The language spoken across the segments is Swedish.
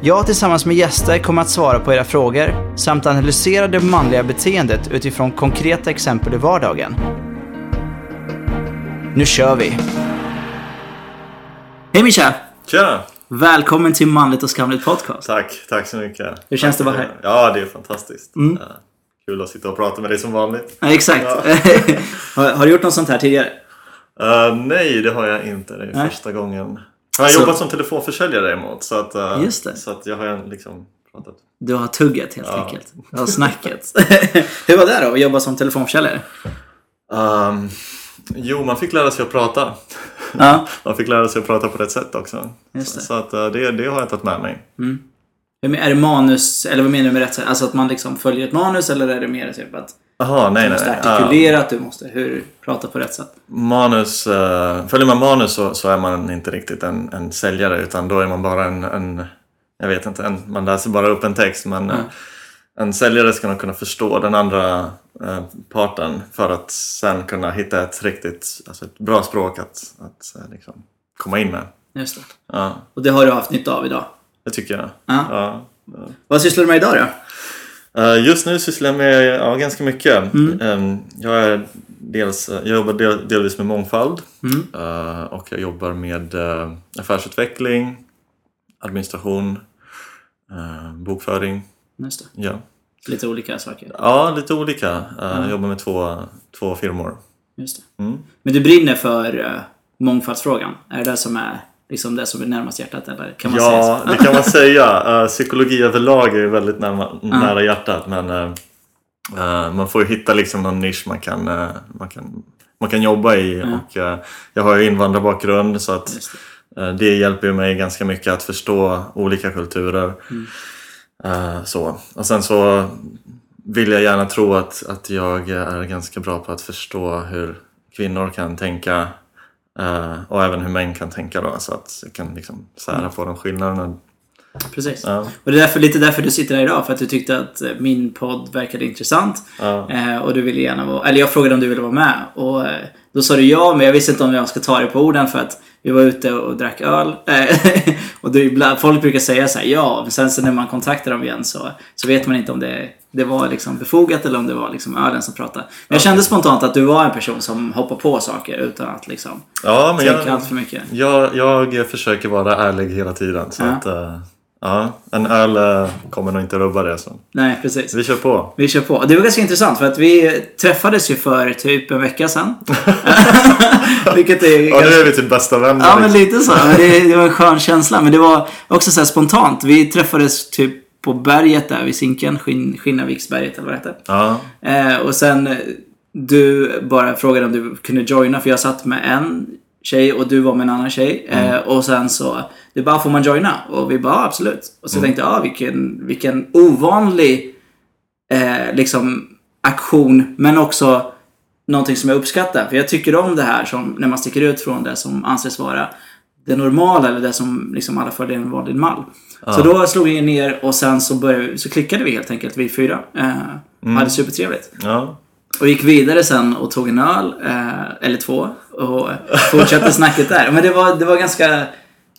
Jag tillsammans med gäster kommer att svara på era frågor samt analysera det manliga beteendet utifrån konkreta exempel i vardagen. Nu kör vi! Hej Mischa! Tjena! Välkommen till Manligt och Skamligt Podcast. Tack, tack så mycket. Hur känns det Tack att vara mycket. Ja, det är fantastiskt. Ja, kul att sitta och prata med dig som vanligt. Ja, exakt. har, har du gjort något sånt här tidigare? Eh, nej, det har jag inte. Det är Nej. första gången. Jag har Så- jobbat som telefonförsäljare däremot. Så att, det. Så att jag har liksom pratat. Du har tugget helt Ja. enkelt. Du har snacket. Hur var det då att jobba som telefonförsäljare? Ehm, jo, man fick lära sig att prata. Ja. Man fick lära sig att prata på rätt sätt också. Så, det. så att eh, det, det har jag tagit med mig. Men- Är det manus, eller vad menar du med rätt sätt? Alltså att man liksom följer ett manus eller är det mer typ att Jaha, nej, du måste nej. Ja. artikulera, att du måste hur, prata på rätt sätt? Manus, uh, följer man manus så, så är man inte riktigt en, en säljare utan då är man bara en, en jag vet inte, en, man läser bara upp en text men eh, en säljare ska nog kunna förstå den andra eh, parten för att sen kunna hitta ett riktigt, alltså ett bra språk att, att eh, liksom komma in med. Just det. Ja, Och det har du haft nytta av idag. det tycker jag. Ja. Ja. Vad sysslar du med idag då? Eh, Just nu sysslar jag med ja, ganska mycket. Eh, Jag, är dels, jag jobbar del, delvis med mångfald eh, och jag jobbar med eh, affärsutveckling, administration, eh, bokföring. Ja. Lite olika saker. ja, lite olika. Eh, Jag jobbar med två, två firmor. Just det. Mm. Men du brinner för mångfaldsfrågan? Är det det som är liksom det som är närmast hjärtat eller kan man säga Ja, så? det kan man säga. Eh, Psykologi överlag är väldigt närma, nära hjärtat men eh, man får ju hitta liksom någon nisch man kan, man kan, man kan jobba i. Och, jag har ju invandrarbakgrund så att eh, det hjälper mig ganska mycket att förstå olika kulturer. Eh, så. Och sen så vill jag gärna tro att, att jag är ganska bra på att förstå hur kvinnor kan tänka eh, och även hur män kan tänka då så att jag kan liksom sära på de skillnaderna. Precis. Ja. Och det är därför, lite därför du sitter här idag, för att du tyckte att eh, min podd verkade intressant. Ja. Eh, och du ville gärna vara, eller jag frågade om du ville vara med. Och då sa du ja, men jag visste inte om jag ska ta det på orden för att vi var ute och drack öl. Eh, och då ibland, folk brukar säga så här, ja, men sen så när man kontaktar dem igen så, så vet man inte om det, det var liksom befogat eller om det var liksom ölen som pratade. Men jag kände spontant att du var en person som hoppar på saker utan att liksom Ja, men tänka jag, allt för mycket. jag, jag försöker vara ärlig hela tiden. Så Ja. att, eh, ja, en öl eh, kommer nog inte rubba det. Så. Nej, precis. Vi kör på. Vi kör på. Det var ganska intressant för att vi träffades ju för typ en vecka sedan. Vilket är Ja, nu ganska... är vi typ bästa vänner. Ja, men liksom. lite så. Det, det var en skön känsla. Men det var också så spontant. Vi träffades typ på berget där vid Zinken. Skinn, Skinnarviksberget eller vad det heter. ja. Eh, och sen du bara frågade om du kunde joina för jag satt med en tjej och du var med en annan tjej. Mm. Eh, och sen så, du bara får man joina? Och vi bara ja, absolut. Och Mm. så tänkte jag, ah, vilken, vilken ovanlig eh, liksom aktion men också någonting som jag uppskattar. För jag tycker om det här som när man sticker ut från det som anses vara det normala eller det som liksom alla följer en vanlig mall. Så då slog vi ner och sen så, började, så klickade vi helt enkelt, vi fyra. Eh, Hade supertrevligt. Ja. Och gick vidare sen och tog en öl, eh, eller två, och fortsatte snacket där. Men det var, det var ganska...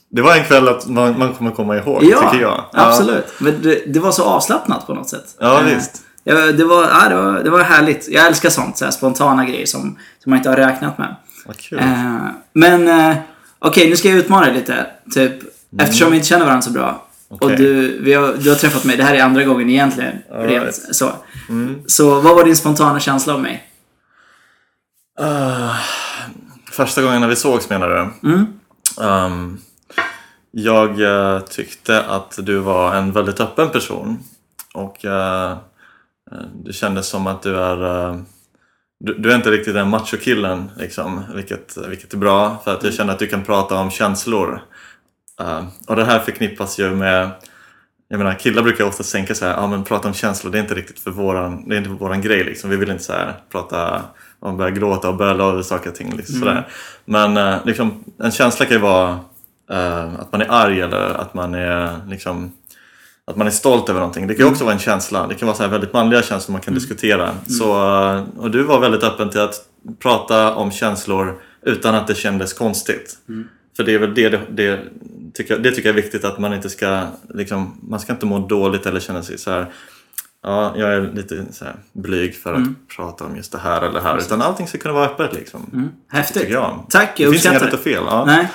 Det var en kväll att man, man kommer komma ihåg, Ja, tycker jag. absolut. Men det, det var så avslappnat på något sätt. Ja, Eh, visst. Ja, det, var, ja, det, var, det var härligt. Jag älskar sånt, så här, spontana grejer som, som man inte har räknat med. Vad kul. Eh, men eh, okej, nu ska jag utmana dig lite. Typ, Eftersom vi inte känner varandra så bra. Och Okej. du, vi har, du har träffat mig, det här är andra gången egentligen. All Rent, right. så. så vad var din spontana känsla om mig? Ah, första gången när vi sågs menar du? Mm. Ehm, jag eh, tyckte att du var en väldigt öppen person. Och eh, det kändes som att du är... eh, du, du är inte riktigt den machokillen, liksom, vilket, vilket är bra. För att jag känner att du kan prata om känslor. Eh, och det här förknippas ju med jag menar killar brukar ofta tänka så här, ja men prata om känslor det är inte riktigt för våran, det är inte för våran grej liksom. Vi vill inte så här prata om börja gråta och böla över saker och ting. Liksom, Mm. sådär. Men eh, liksom, en känsla kan ju vara eh, att man är arg eller att man är liksom att man är stolt över någonting. Det kan ju också vara en känsla. Det kan vara så här väldigt manliga känslor man kan diskutera. Så, eh, och du var väldigt öppen till att prata om känslor utan att det kändes konstigt. För det är väl det, det, det, tycker jag, det tycker jag är viktigt att man inte ska, liksom, man ska inte må dåligt eller känna sig så här. Ja, jag är lite så här blyg för att prata om just det här eller det här. Utan allting ska kunna vara öppet liksom. Häftigt. Tycker jag. Tack, Det jag finns inget uppskattar rätt och fel. Ja. Nej,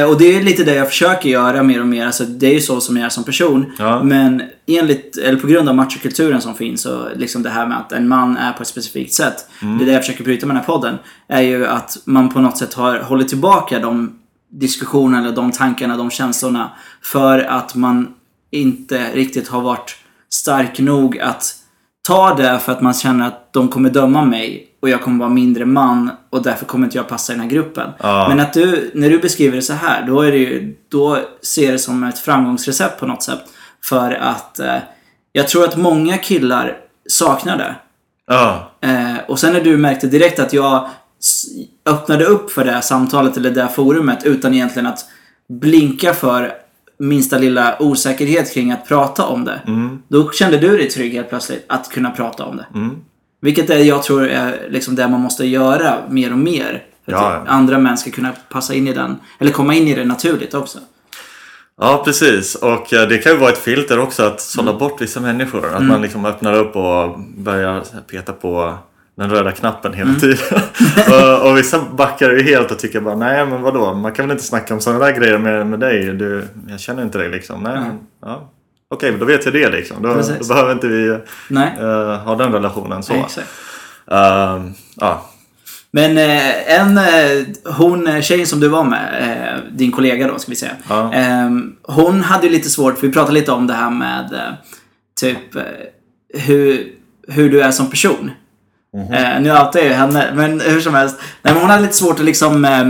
eh, och det är lite det jag försöker göra mer och mer. Alltså, det är ju så som jag är som person. Ja. Men enligt, eller på grund av machokulturen som finns och liksom det här med att en man är på ett specifikt sätt. Mm. Det är det jag försöker bryta med den här podden. Är ju att man på något sätt har hållit tillbaka de diskussionerna, eller de tankarna, de känslorna. För att man inte riktigt har varit stark nog att ta det för att man känner att de kommer döma mig och jag kommer vara mindre man och därför kommer inte jag passa i den här gruppen. Ja. Men att du, när du beskriver det så här, då, är det ju, då ser jag det som ett framgångsrecept på något sätt. För att eh, jag tror att många killar saknar det. Ja. Eh, och sen när du märkte direkt att jag öppnade upp för det samtalet eller det forumet utan egentligen att blinka för minsta lilla osäkerhet kring att prata om det. Då kände du dig trygg helt plötsligt att kunna prata om det. Vilket är, jag tror är liksom det man måste göra mer och mer. För Ja. att andra män ska kunna passa in i den, eller komma in i det naturligt också. Ja, precis. Och eh, det kan ju vara ett filter också att sålla Mm. bort vissa människor. Att man liksom öppnar upp och börjar peta på den röda knappen hela Mm. tiden. och, och vissa backar ju helt och tycker bara nej men vadå, man kan väl inte snacka om sådana där grejer med, med dig. Du, jag känner inte dig liksom. Nej, men, ja. Okej, då vet jag det liksom. Då, då behöver inte vi eh, ha den relationen så. exakt. Ehm, ja. Men eh, en, eh, hon, eh, tjejen som du var med, eh, din kollega då ska vi säga. Ja. Eh, hon hade ju lite svårt, för vi pratade lite om det här med typ hur, hur du är som person. Eh, nu outar jag ju henne, men hur som helst. Nej, men hon hade lite svårt att liksom eh,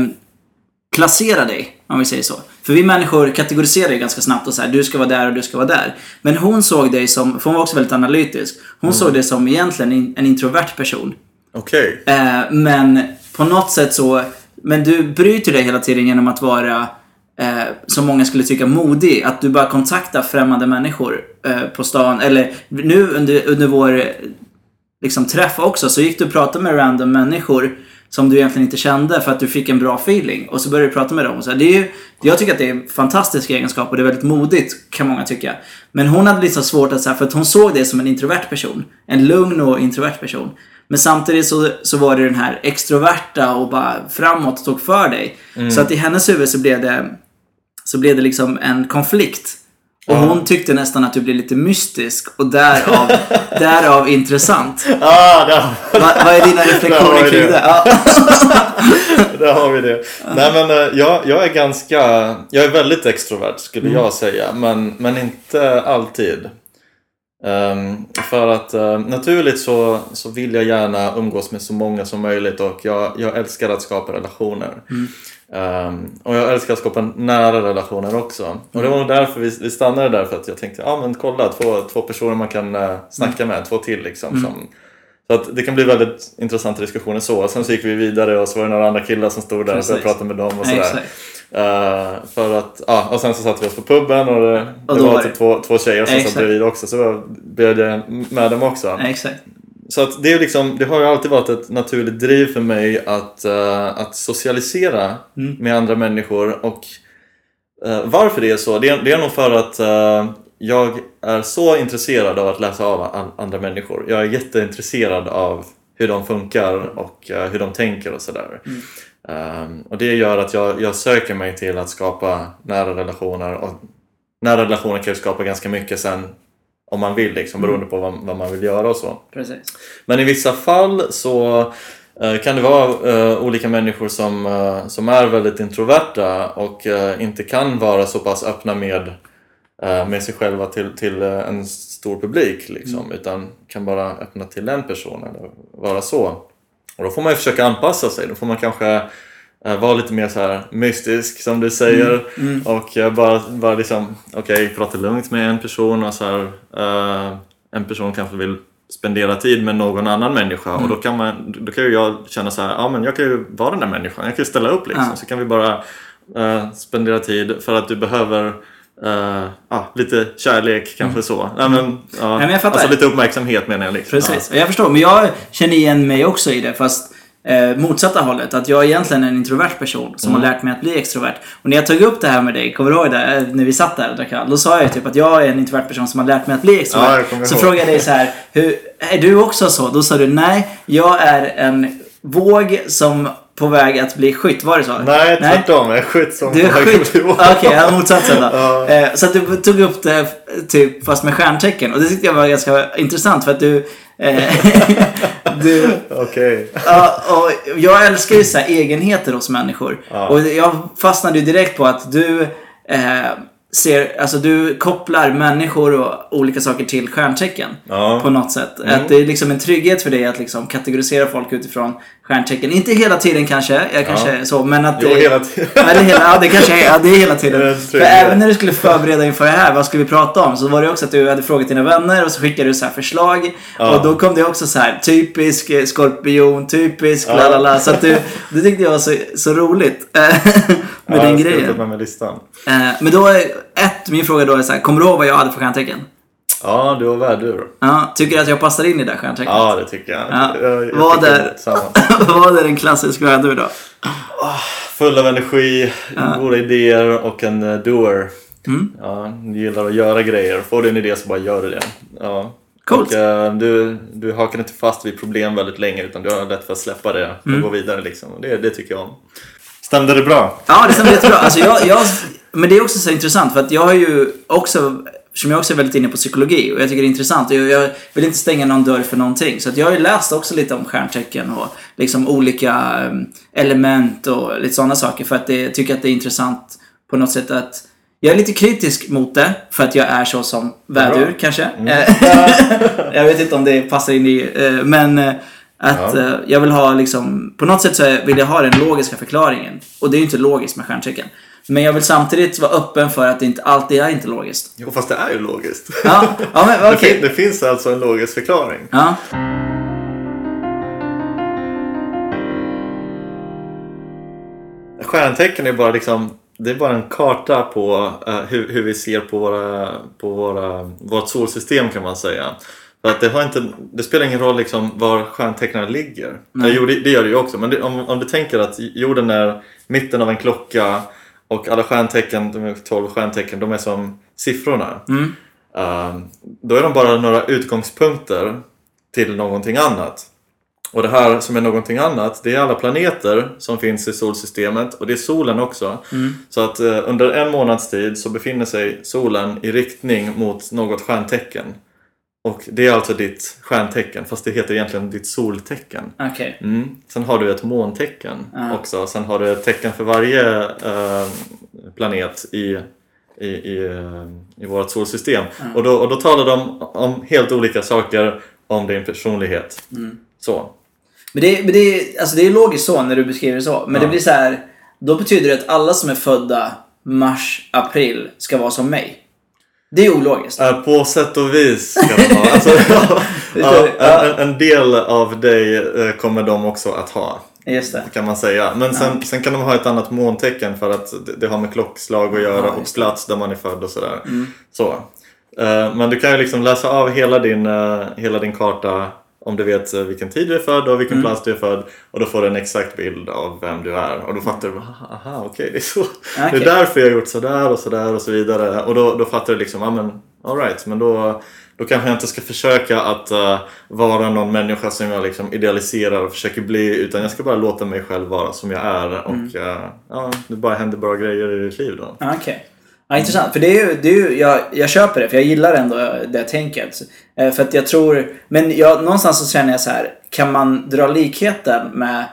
klassera dig, om vi säger så. För vi människor kategoriserar ju ganska snabbt och så här, du ska vara där och du ska vara där. Men hon såg dig som, för hon var också väldigt analytisk, hon såg dig som egentligen en introvert person. Okej. Eh, men på något sätt så... Men du bryter det hela tiden genom att vara, eh, som många skulle tycka, modig. Att du bara kontaktar främmande människor eh, på stan. Eller nu under, under vår liksom, träff också så gick du och pratade med random människor som du egentligen inte kände för att du fick en bra feeling. Och så började du prata med dem. Så här, det är ju, jag tycker att det är en fantastisk egenskap och det är väldigt modigt kan många tycka. Men hon hade så svårt att säga för att hon såg det som en introvert person. En lugn och introvert person. Men samtidigt så, så var det den här extroverta och bara framåt och tog för dig. Så att i hennes huvud så blev det, så blev det liksom en konflikt. Och hon tyckte nästan att du blev lite mystisk och därav, därav intressant. Ah, där, Va, vad är dina reflektioner kring det. det? Ja. där har vi det. Nej men eh, jag, jag är ganska, jag är väldigt extrovert skulle jag säga. Men, men inte alltid. Ehm, för att eh, naturligt så, så vill jag gärna umgås med så många som möjligt och jag, jag älskar att skapa relationer. Ehm, och jag älskar att skapa nära relationer också. Och det var nog därför vi, vi stannade där för att jag tänkte, ja men kolla två, två personer man kan uh, snacka med, två till liksom. Som, så att det kan bli väldigt intressanta diskussioner så. Och sen så gick vi vidare och så var det några andra killar som stod där och Precis. började prata med dem och sådär. Eh, för att, ja, och sen så satte vi oss på puben och det, Och det var var typ det- två, två tjejer som Exakt. satt bredvid också så jag bjöd jag med dem också. Exakt. Så att det, är liksom, det har ju alltid varit ett naturligt driv för mig att, eh, att socialisera Mm. med andra människor. Och eh, varför det är så, det är, det är nog för att eh, jag är så intresserad av att läsa av an- andra människor. Jag är jätteintresserad av hur de funkar och hur de tänker och sådär. Mm. Um, och det gör att jag, jag söker mig till att skapa nära relationer. Och nära relationer kan ju skapa ganska mycket sen om man vill, liksom, beroende på vad, vad man vill göra och så. Precis. Men i vissa fall så eh, kan det vara eh, olika människor som, eh, som är väldigt introverta och inte kan vara så pass öppna med, med sig själva till, till en stor publik liksom, utan kan bara öppna till en person eller vara så. Och då får man ju försöka anpassa sig. Då får man kanske eh, vara lite mer så här mystisk som du säger. Mm, Och eh, bara, bara liksom, okej, prata lugnt med en person och så här, eh, en person kanske vill spendera tid med någon annan människa och då Mm. kan, man, då kan ju jag känna så här, ja men jag kan ju vara den där människan, jag kan ju ställa upp liksom. Ja. Så kan vi bara eh, spendera tid för att du behöver eh, ja, lite kärlek kanske så. Ja, men, ja, Mm. men jag fattar. alltså lite uppmärksamhet menar jag. Liksom. Precis, jag förstår. Men jag känner igen mig också i det, fast eh, motsatta hållet. Att jag är egentligen en introvert person som Mm. har lärt mig att bli extrovert. Och när jag tog upp det här med dig, kommer du ihåg det? Eh, När vi satt där och drack. Då sa jag typ att jag är en introvert person som har lärt mig att bli Ja, extrovert. kommer så frågade jag dig så här, hur, är du också så? Då sa du nej, jag är en våg som på väg att bli skytt. Var det så? Nej, tvärtom. Jag är skytt som Du är har skytt? gjort Okej, har motsatsen då. Ja. Eh, Så att du tog upp det typ fast med stjärntecken. Och det tyckte jag var ganska intressant för att du... Du Okej. ja, och jag älskar ju så här egenheter hos människor. Ja. Och jag fastnade ju direkt på att du eh, ser, alltså du kopplar människor och olika saker till stjärntecken. Ja. På något sätt. Mm. Att det är liksom en trygghet för dig att liksom kategorisera folk utifrån stjärntecken. Inte hela tiden kanske, jag kanske är så, men att Jo, det, hela tiden. Eller hela, ja, det kanske är, ja, det är hela tiden. Är För även när du skulle förbereda inför det här, vad skulle vi prata om? Så var det också att du hade frågat dina vänner och så skickade du så här förslag. Ja. Och då kom det också så här, typisk eh, skorpion, typisk Ja. la la la. Så att du, det tyckte jag var så, så roligt. eh, med Ja, den grejen. med mig listan. Eh, Men då är, ett, min fråga då är så här, kommer du ihåg vad jag hade för stjärntecken? Ja, du har värdur. Ja, tycker du att jag passar in i det stjärntecknet? Ja, det tycker jag. Ja. Jag, jag Vad är- vad är en klassisk vädur då? Full av energi, goda idéer och en uh, doer. Mm. Ja, gillar att göra grejer. Får du en idé så bara gör du det. Ja. Coolt. Och, eh, du, du hakar inte fast vid problem väldigt länge utan du har lätt för att släppa det och Mm. gå vidare. Liksom. Det, det tycker jag om. Stämde det bra? Ja, det stämmer jättebra. Alltså jag, jag, men det är också så intressant för att jag har ju också, som jag också är väldigt inne på psykologi och jag tycker det är intressant och jag, vill inte stänga någon dörr för någonting. Så att jag har ju läst också lite om stjärntecken och liksom olika em, element och lite sådana saker för att det, jag tycker att det är intressant på något sätt att jag är lite kritisk mot det för att jag är så som vädur kanske. Eh, jag vet inte om det passar in i, eh, men eh, att Ja. eh, jag vill ha liksom, på något sätt så vill jag ha den logiska förklaringen. Och det är ju inte logiskt med stjärntecken. Men jag vill samtidigt vara öppen för att det inte alltid är inte logiskt. Jo, fast det är ju logiskt. Ja, ja men Det, okej. fin- det finns alltså en logisk förklaring. Ja. Stjärntecken är bara liksom det är bara en karta på eh, hur, hur vi ser på, våra, på våra, vårt solsystem kan man säga. För att det, har inte, det spelar ingen roll liksom var stjärntecknen ligger. Nej. Jo, det, det gör det ju också. Men det, om, om du tänker att jorden är mitten av en klocka och alla stjärntecken, de är 12 stjärntecken, de är som siffrorna. Mm. Eh, då är de bara några utgångspunkter till någonting annat. Och det här som är någonting annat, det är alla planeter som finns i solsystemet och det är solen också. Mm. Så att eh, under en månads tid så befinner sig solen i riktning mot något stjärntecken. Och det är alltså ditt stjärntecken, fast det heter egentligen ditt soltecken. Okej. Mm. Sen har du ett måntecken Ja. också. Sen har du ett tecken för varje eh, planet i, i, i, eh, i vårt solsystem. Och, då, och då talar de om helt olika saker om din personlighet. Mm. Så. Men det, men det, är- alltså det är logiskt så när du beskriver det så. Men Ja. det blir så här. Då betyder det att alla som är födda mars, april ska vara som mig. Det är ologiskt. Eh, På sätt och vis ska de ha. Alltså, ja, Ja. en, en del av dig eh, kommer de också att ha. Just det. Kan man säga. Men sen, sen kan de ha ett annat måntecken för att det, har med klockslag att göra Ja, och plats där man är född och sådär. Mm. Så. Eh, Men du kan ju liksom läsa av hela din, eh, hela din karta om du vet eh, vilken tid du är född och vilken Mm. plats du är född. Och då får du en exakt bild av vem du är. Och då fattar du, aha, okej, det är så. Det Okej. är därför jag har gjort sådär och sådär och så vidare. Och då, då fattar du liksom, ja men alright, men då, då kanske jag inte ska försöka att eh, vara någon människa som jag liksom idealiserar och försöker bli. Utan jag ska bara låta mig själv vara som jag är. Och Mm. eh, ja, det bara händer bra grejer i ditt liv då. Okej. Ja, intressant. För det är ju, det är ju jag, jag köper det, för jag gillar ändå det tänket. Eh, För att jag tror, men jag, någonstans så känner jag så här, kan man dra likheten med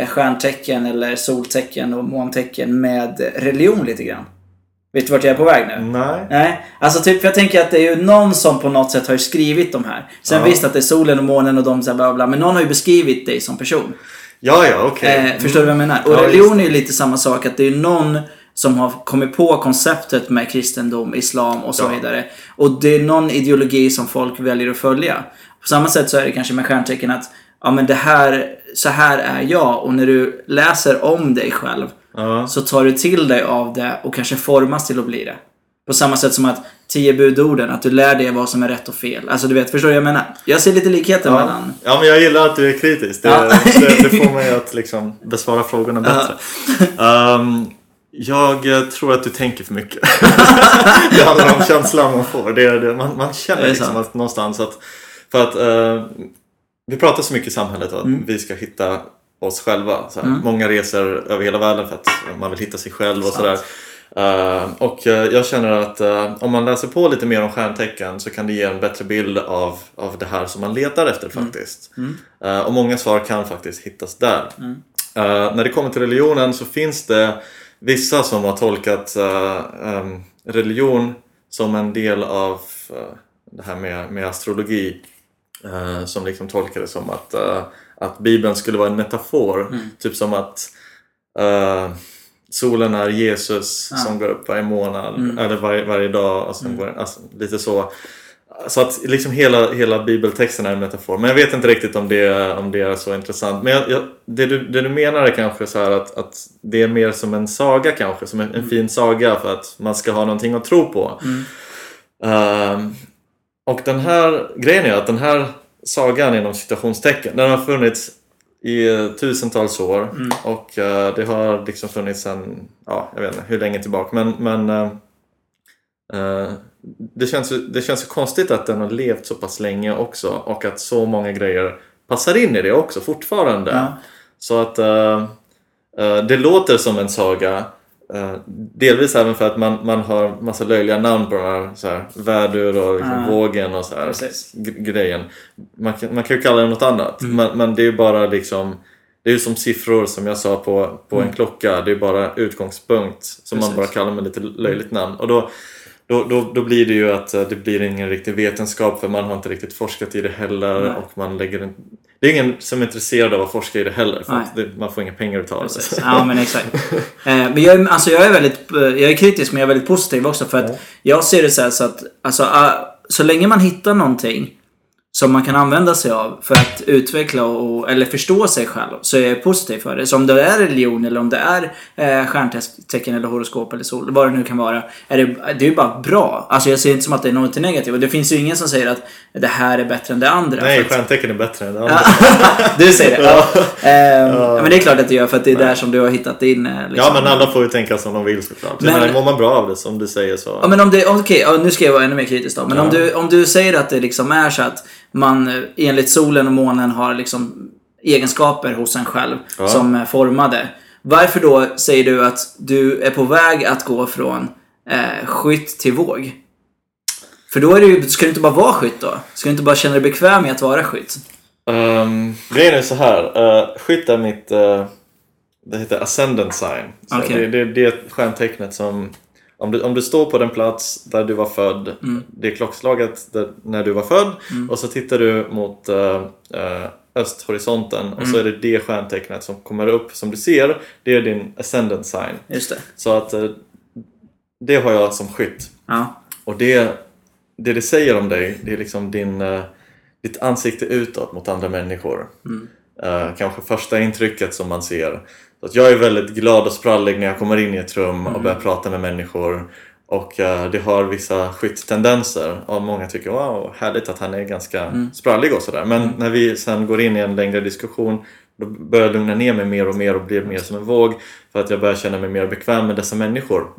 eh, stjärntecken eller soltecken och måntecken med religion lite grann? Vet du vart jag är på väg nu? Nej. Nej, alltså typ, jag tänker att det är ju någon som på något sätt har ju skrivit de här. Sen Ja. visst att det är solen och månen och de så här bla bla, men någon har ju beskrivit dig som person. Ja, ja, okej. Eh, förstår du vad jag menar? Och Ja, religion är ju lite samma sak. Att det är någon som har kommit på konceptet med kristendom, islam och så Ja. vidare. Och det är någon ideologi som folk väljer att följa. På samma sätt så är det kanske med stjärntecken att ja men det här, så här är jag. Och när du läser om dig själv Ja. så tar du till dig av det och kanske formas till att bli det. På samma sätt som att tio budorden, att du lär dig vad som är rätt och fel. Alltså du vet, förstår du jag menar? Jag ser lite likheter Ja. mellan... ja, men jag gillar att du är kritisk. Det, Ja. det, det får mig att liksom besvara frågorna bättre. Ehm, jag eh, tror att du tänker för mycket. det handlar om känslan man får. Det, det, man, man känner liksom att någonstans att... För att eh, vi pratar så mycket i samhället att Mm. vi ska hitta oss själva. Så här. Många reser över hela världen för att man vill hitta sig själv och sådär. Eh, och eh, jag känner att eh, om man läser på lite mer om stjärntecken så kan det ge en bättre bild av, av det här som man letar efter faktiskt. Eh, och många svar kan faktiskt hittas där. Eh, när det kommer till religionen så finns det vissa som har tolkat eh, religion som en del av eh, det här med, med astrologi. eh, som liksom tolkar det som att, att Bibeln skulle vara en metafor. Typ som att eh, solen är Jesus som går upp varje månad eller varje, varje dag. Och sen går, alltså, lite så. Så att liksom hela, hela bibeltexten är en metafor. Men jag vet inte riktigt om det, om det är så intressant. Men jag, jag, det, du, det du menar är kanske så här att, att det är mer som en saga kanske. Som en, en fin saga för att man ska ha någonting att tro på. Ehm, och den här grejen är att den här sagan inom citationstecken, den har funnits i tusentals år och eh, det har liksom funnits sedan, ja, jag vet inte hur länge tillbaka men, men eh, det, känns, ju- det känns ju konstigt att den har levt så pass länge också och att så många grejer passar in i det också fortfarande. Ja. Så att eh, eh, det låter som en saga. eh, delvis även för att man, man har massa löjliga namn på den här, så här värdur och liksom vågen och så här grejen. Man man kan ju kalla det något annat. Mm. Men, men det är ju bara liksom det är ju som siffror som jag sa på, på Mm. en klocka. Det är bara utgångspunkt som man Precis. bara kallar med lite löjligt namn. Och då, då, då, då blir det ju att eh, det blir ingen riktig vetenskap för man har inte riktigt forskat i det heller. Nej. Och man lägger en, det är ingen som är intresserad av att forska i det heller för det, man får inga pengar utav det. Ja men exakt. Eh, men jag, är- alltså jag är väldigt, eh, jag är kritisk men jag är väldigt positiv också för att jag ser det så här så att alltså, ah, så länge man hittar någonting som man kan använda sig av för att utveckla och, eller förstå sig själv så är jag positiv för det. Så om det är religion eller om det är eh, stjärntecken eller horoskop eller sol, vad det nu kan vara. Är det, det är ju bara bra. Alltså jag ser inte som att det är något negativt. Och det finns ju ingen som säger att det här är bättre än det andra. Nej, stjärntecken är bättre än det andra. du säger det? Ja. Ehm, Men det är klart att det gör för att det är där som du har hittat din... eh, Ja, Liksom. men alla får ju tänka som de vill såklart. Men- Men, mår man bra av det som du säger så. Ja men om det, okej, ja, nu ska jag vara ännu mer kritisk då. Men Ja. om, du, om du säger att det liksom är så att man eh, enligt solen och månen har liksom egenskaper hos en själv Ja. som är formade. Varför då säger du att du är på väg att gå från eh, skytt till våg? För då är det ju, ska du inte bara vara skytt då? Ska du inte bara känna dig bekväm med att vara skytt? Um, grejen är så här. Uh, skytt är mitt... eh, det heter ascendant sign. Okej. det, det, det är stjärntecknet som... Om du, om du står på den plats där du var född, Mm. det är klockslaget där, när du var född och så tittar du mot eh, östhorisonten och Mm. så är det det stjärntecknet som kommer upp som du ser. Det är din ascendant sign. Just det. Så att eh, det har jag som skytt. Ja. Och det, det det säger om dig, det är liksom din, eh, ditt ansikte utåt mot andra människor. Eh, kanske första intrycket som man ser. Så att jag är väldigt glad och sprallig när jag kommer in i ett rum och börjar prata med människor. Och eh, det har vissa skytttendenser och många tycker wow, härligt att han är ganska sprallig och sådär. Men när vi sen går in i en längre diskussion då börjar jag lugna ner mig mer och mer och blir mer som en våg för att jag börjar känna mig mer bekväm med dessa människor.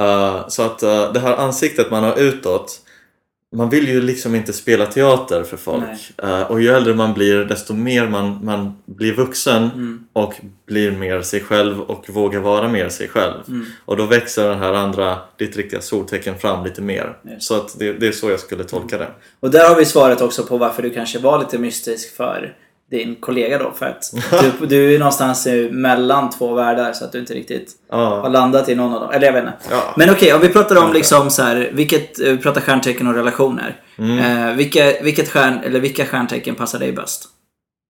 Uh, så att uh, det här ansiktet man har utåt man vill ju liksom inte spela teater för folk. Uh, och ju äldre man blir desto mer man, man blir vuxen Mm. och blir mer sig själv och vågar vara mer sig själv. Och då växer den här andra, ditt riktiga soltecken fram lite mer. Just. Så att det, det är så jag skulle tolka det. Och där har vi svaret också på varför du kanske var lite mystisk för din kollega då. För att du, du är någonstans mellan två världar så att du inte riktigt har Ja, landat i någon av dem. Eller jag vet inte. Ja. Men okej, om vi pratar om liksom så här, vilket, eh, vi pratar stjärntecken och relationer. Mm. Eh, vilka, vilket stjärn, eller vilka stjärntecken passar dig bäst?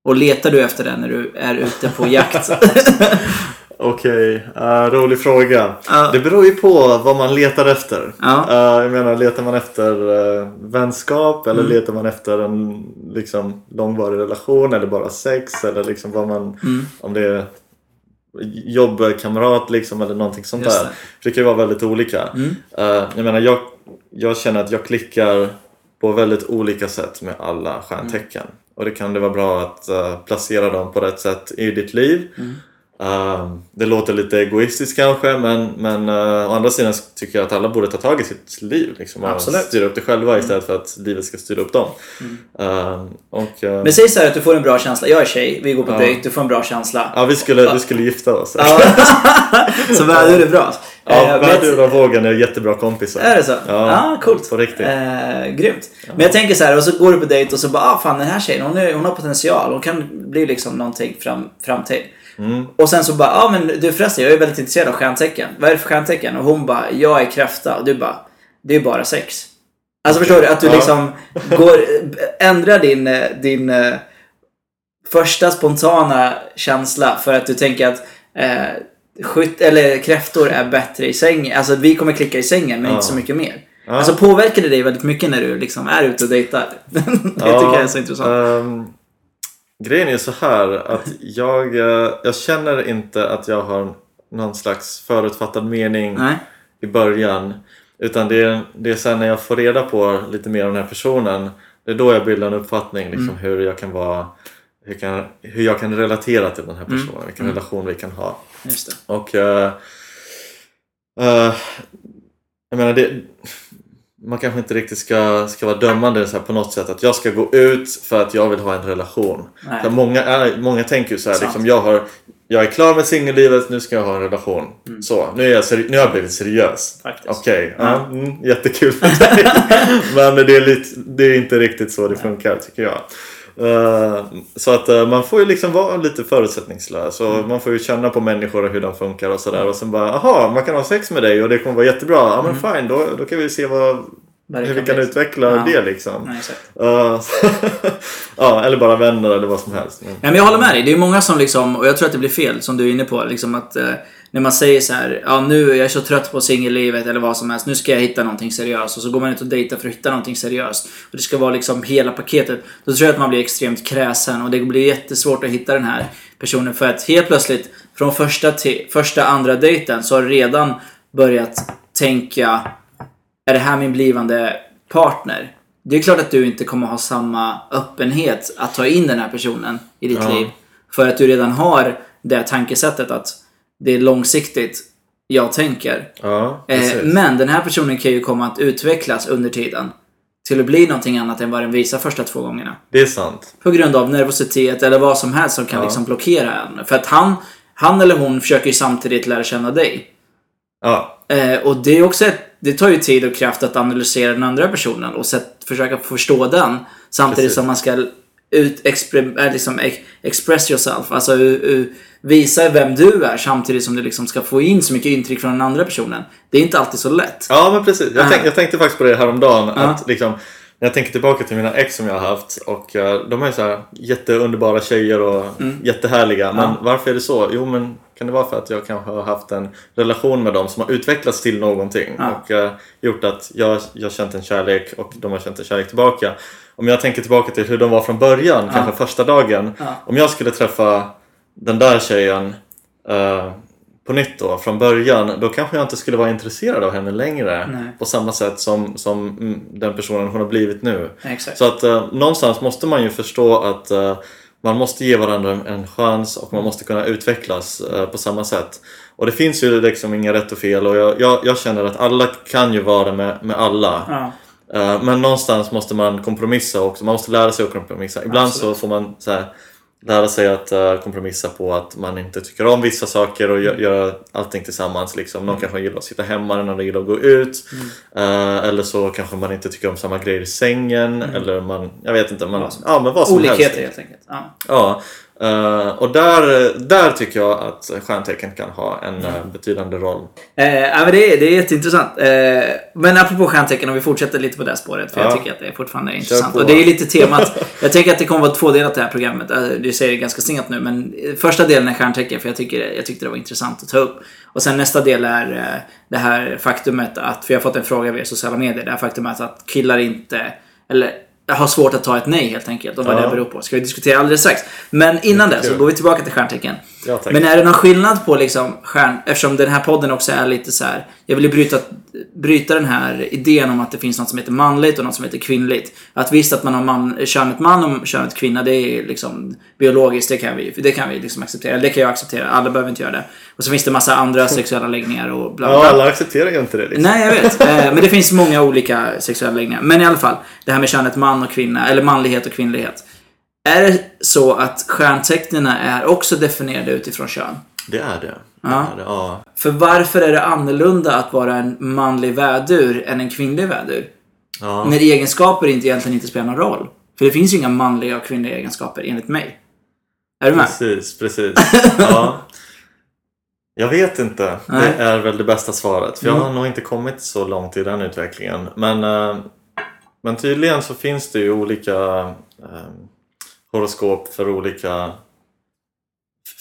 Och letar du efter den när du är ute på jakt? Okej, eh, rolig fråga. Ja. Det beror ju på vad man letar efter. Eh, jag menar, letar man efter uh, vänskap eller Mm. letar man efter en liksom, långvarig relation eller bara sex eller liksom vad man, Mm. om det är jobbkamrat liksom eller någonting sånt Just där. det. Det kan ju vara väldigt olika. Mm. Eh, jag menar, jag, jag känner att jag klickar på väldigt olika sätt med alla stjärntecken. Mm. Och det kan det vara bra att eh, placera dem på rätt sätt i ditt liv. Mm. Eh, det låter lite egoistiskt kanske men, men uh, å andra sidan tycker jag att alla borde ta tag i sitt liv liksom, Absolut. Mm. styra upp det själva istället för att livet ska styra upp dem. Eh, och, eh, Men säg så här att du får en bra känsla. Jag är tjej, vi går på Ja. dejt, du får en bra känsla. ja, vi, skulle, vi skulle gifta oss. Ja. så väder det bra. Ja, Värdur och Vågen är jättebra kompisar. Är det så? Ja, ah, coolt. på riktigt. Eh, grymt. Men jag tänker så här, och så går du på dejt och så bara, ah fan den här tjejen, hon, är, hon har potential. Hon kan bli liksom någonting fram, framtid. Mm. Och sen så bara, ja ah, men du förresten, jag är väldigt intresserad av stjärntecken. Vad är det för stjärntecken? Och hon bara, jag är kräfta. Och du bara, det är bara sex. Alltså förstår du? Att du Ja. liksom går, ändrar din, eh, din eh, första spontana känsla för att du tänker att eh, skytt, eller kräftor är bättre i sängen. Alltså vi kommer klicka i sängen men Ja. inte så mycket mer. Ja. Alltså påverkar det dig väldigt mycket när du liksom är ute och dejtar? det tycker jag är så intressant. ehm, grejen är så här att jag, eh, jag känner inte att jag har någon slags förutfattad mening Nej. i början. Utan det är, det är sen när jag får reda på lite mer om den här personen. Det är då jag bildar en uppfattning liksom, Mm. hur jag kan vara hur, kan, hur jag kan relatera till den här Mm. personen, vilken relation vi kan ha. Just det. Och eh, eh, jag menar det, man kanske inte riktigt ska, ska vara dömande så här på något sätt att jag ska gå ut för att jag vill ha en relation. För många, är, många tänker ju så här, liksom, jag, har, jag är klar med singellivet, nu ska jag ha en relation. Så, nu, är jag seri- nu har jag blivit seriös. Mm. Okej, Ja. ja. mm, jättekul för dig. Men det är, lite, det är inte riktigt så det funkar tycker jag. Eh, så att eh, man får ju liksom vara lite förutsättningslös och Mm. man får ju känna på människor och hur de funkar och sådär och sen bara aha, man kan ha sex med dig och det kommer vara jättebra. Ja men fine, då, då kan vi se vad, hur vi kan utveckla Ja. det liksom. Nej. Eh, ja, eller bara vänner eller vad som helst. Men, Nej, men jag håller med dig. Det är många som liksom, och jag tror att det blir fel som du är inne på, liksom att eh, när man säger så här, ja nu är jag så trött på singellivet eller vad som helst, nu ska jag hitta någonting seriöst och så går man ut och dejtar för att hitta någonting seriöst och det ska vara liksom hela paketet. Då tror jag att man blir extremt kräsen och det blir jättesvårt att hitta den här personen för att helt plötsligt från första, till, första andra dejten så har redan börjat tänka är det här min blivande partner? Det är klart att du inte kommer ha samma öppenhet att ta in den här personen i ditt Ja. liv. För att du redan har det tankesättet att det är långsiktigt jag tänker. ja, Eh, men den här personen kan ju komma att utvecklas under tiden. Till att bli någonting annat än vad den visar första två gångerna. Det är sant. På grund av nervositet eller vad som helst som kan Ja. liksom blockera en. För att han, han eller hon försöker ju samtidigt lära känna dig. Ja, Eh, och det är också ett, det tar ju tid och kraft att analysera den andra personen och sätt, försöka förstå den. Samtidigt Precis. som man ska ut, expre, äh, liksom, ex, express yourself. Alltså u, u, visa vem du är samtidigt som du liksom ska få in så mycket intryck från den andra personen. Det är inte alltid så lätt. ja men precis. Jag, Ja. tänk, jag tänkte faktiskt på det häromdagen. Ja. Att liksom, när jag tänker tillbaka till mina ex som jag har haft och eh, de är så här jätteunderbara tjejer och jättehärliga. Men Mm. Ja. varför är det så? Jo men kan det vara för att jag kanske har haft en relation med dem som har utvecklats till någonting Ja. och eh, gjort att jag jag känt en kärlek och de har känt en kärlek tillbaka. Om jag tänker tillbaka till hur de var från början, kanske första dagen. Ja. Om jag skulle träffa den där tjejen eh, på nytt då, från början, då kanske jag inte skulle vara intresserad av henne längre Nej. på samma sätt som, som mm, den personen hon har blivit nu. Exakt. Så att eh, någonstans måste man ju förstå att eh, man måste ge varandra en chans och man måste kunna utvecklas eh, på samma sätt. Och det finns ju liksom inga rätt och fel och jag, jag, jag känner att alla kan ju vara med, med alla. Ja. Eh, Men någonstans måste man kompromissa också. Man måste lära sig att kompromissa. Ibland Absolut. så får man så här, lära sig att eh, kompromissa på att man inte tycker om vissa saker och gö- göra allting tillsammans. Liksom. Någon kanske gillar att sitta hemma, någon annan gillar att gå ut. Eh, eller så kanske man inte tycker om samma grejer i sängen. Eller man, jag vet inte, man, ja, men vad som helst. Olikheter helt enkelt. Ja. Ja, Eh, och där, där tycker jag att stjärntecken kan ha en eh, betydande roll. Eh, ja, men det, är, det är jätteintressant. Eh, men apropå stjärntecken, om vi fortsätter lite på det spåret. För Ja. jag tycker att det fortfarande är intressant. Och det är lite temat. jag tänker att det kommer vara tvådelat det här programmet. Eh, Du säger det ganska sent nu, men eh, första delen är stjärntecken. För jag, tycker, jag tyckte det var intressant att ta upp. Och sen nästa del är eh, det här faktumet att, för jag har fått en fråga via sociala medier. Det här faktumet att killar inte, eller har svårt att ta ett nej helt enkelt. Och vad Ja. det beror på. Ska vi diskutera alldeles strax. Men innan det så går vi tillbaka till stjärntecken. Ja. Men är det någon skillnad på liksom stjärn... Eftersom den här podden också är lite så här. Jag vill ju bryta, bryta den här idén om att det finns något som heter manligt och något som heter kvinnligt. Att visst att man har man, könet man och könet kvinna, det är liksom biologiskt, det kan vi, det kan vi liksom acceptera. Det kan jag acceptera, alla behöver inte göra det. Och så finns det massa andra sexuella läggningar och bla bla. Ja, alla accepterar ju inte det liksom. Nej, jag vet. Eh, Men det finns många olika sexuella läggningar. Men i alla fall, det här med könet man och kvinna, eller manlighet och kvinnlighet. Är det så att stjärntecknen är också definierade utifrån kön? Det är det. Ja. Det är det. ja. För varför är det annorlunda att vara en manlig vädur än en kvinnlig vädur? Ja. När egenskaper inte egentligen inte spelar någon roll. För det finns ju inga manliga och kvinnliga egenskaper enligt mig. Är du med? Precis, precis. Ja. Jag vet inte. Nej. Det är väl det bästa svaret. För jag Mm. har nog inte kommit så långt i den utvecklingen. Men, eh, men tydligen så finns det ju olika eh, horoskop för olika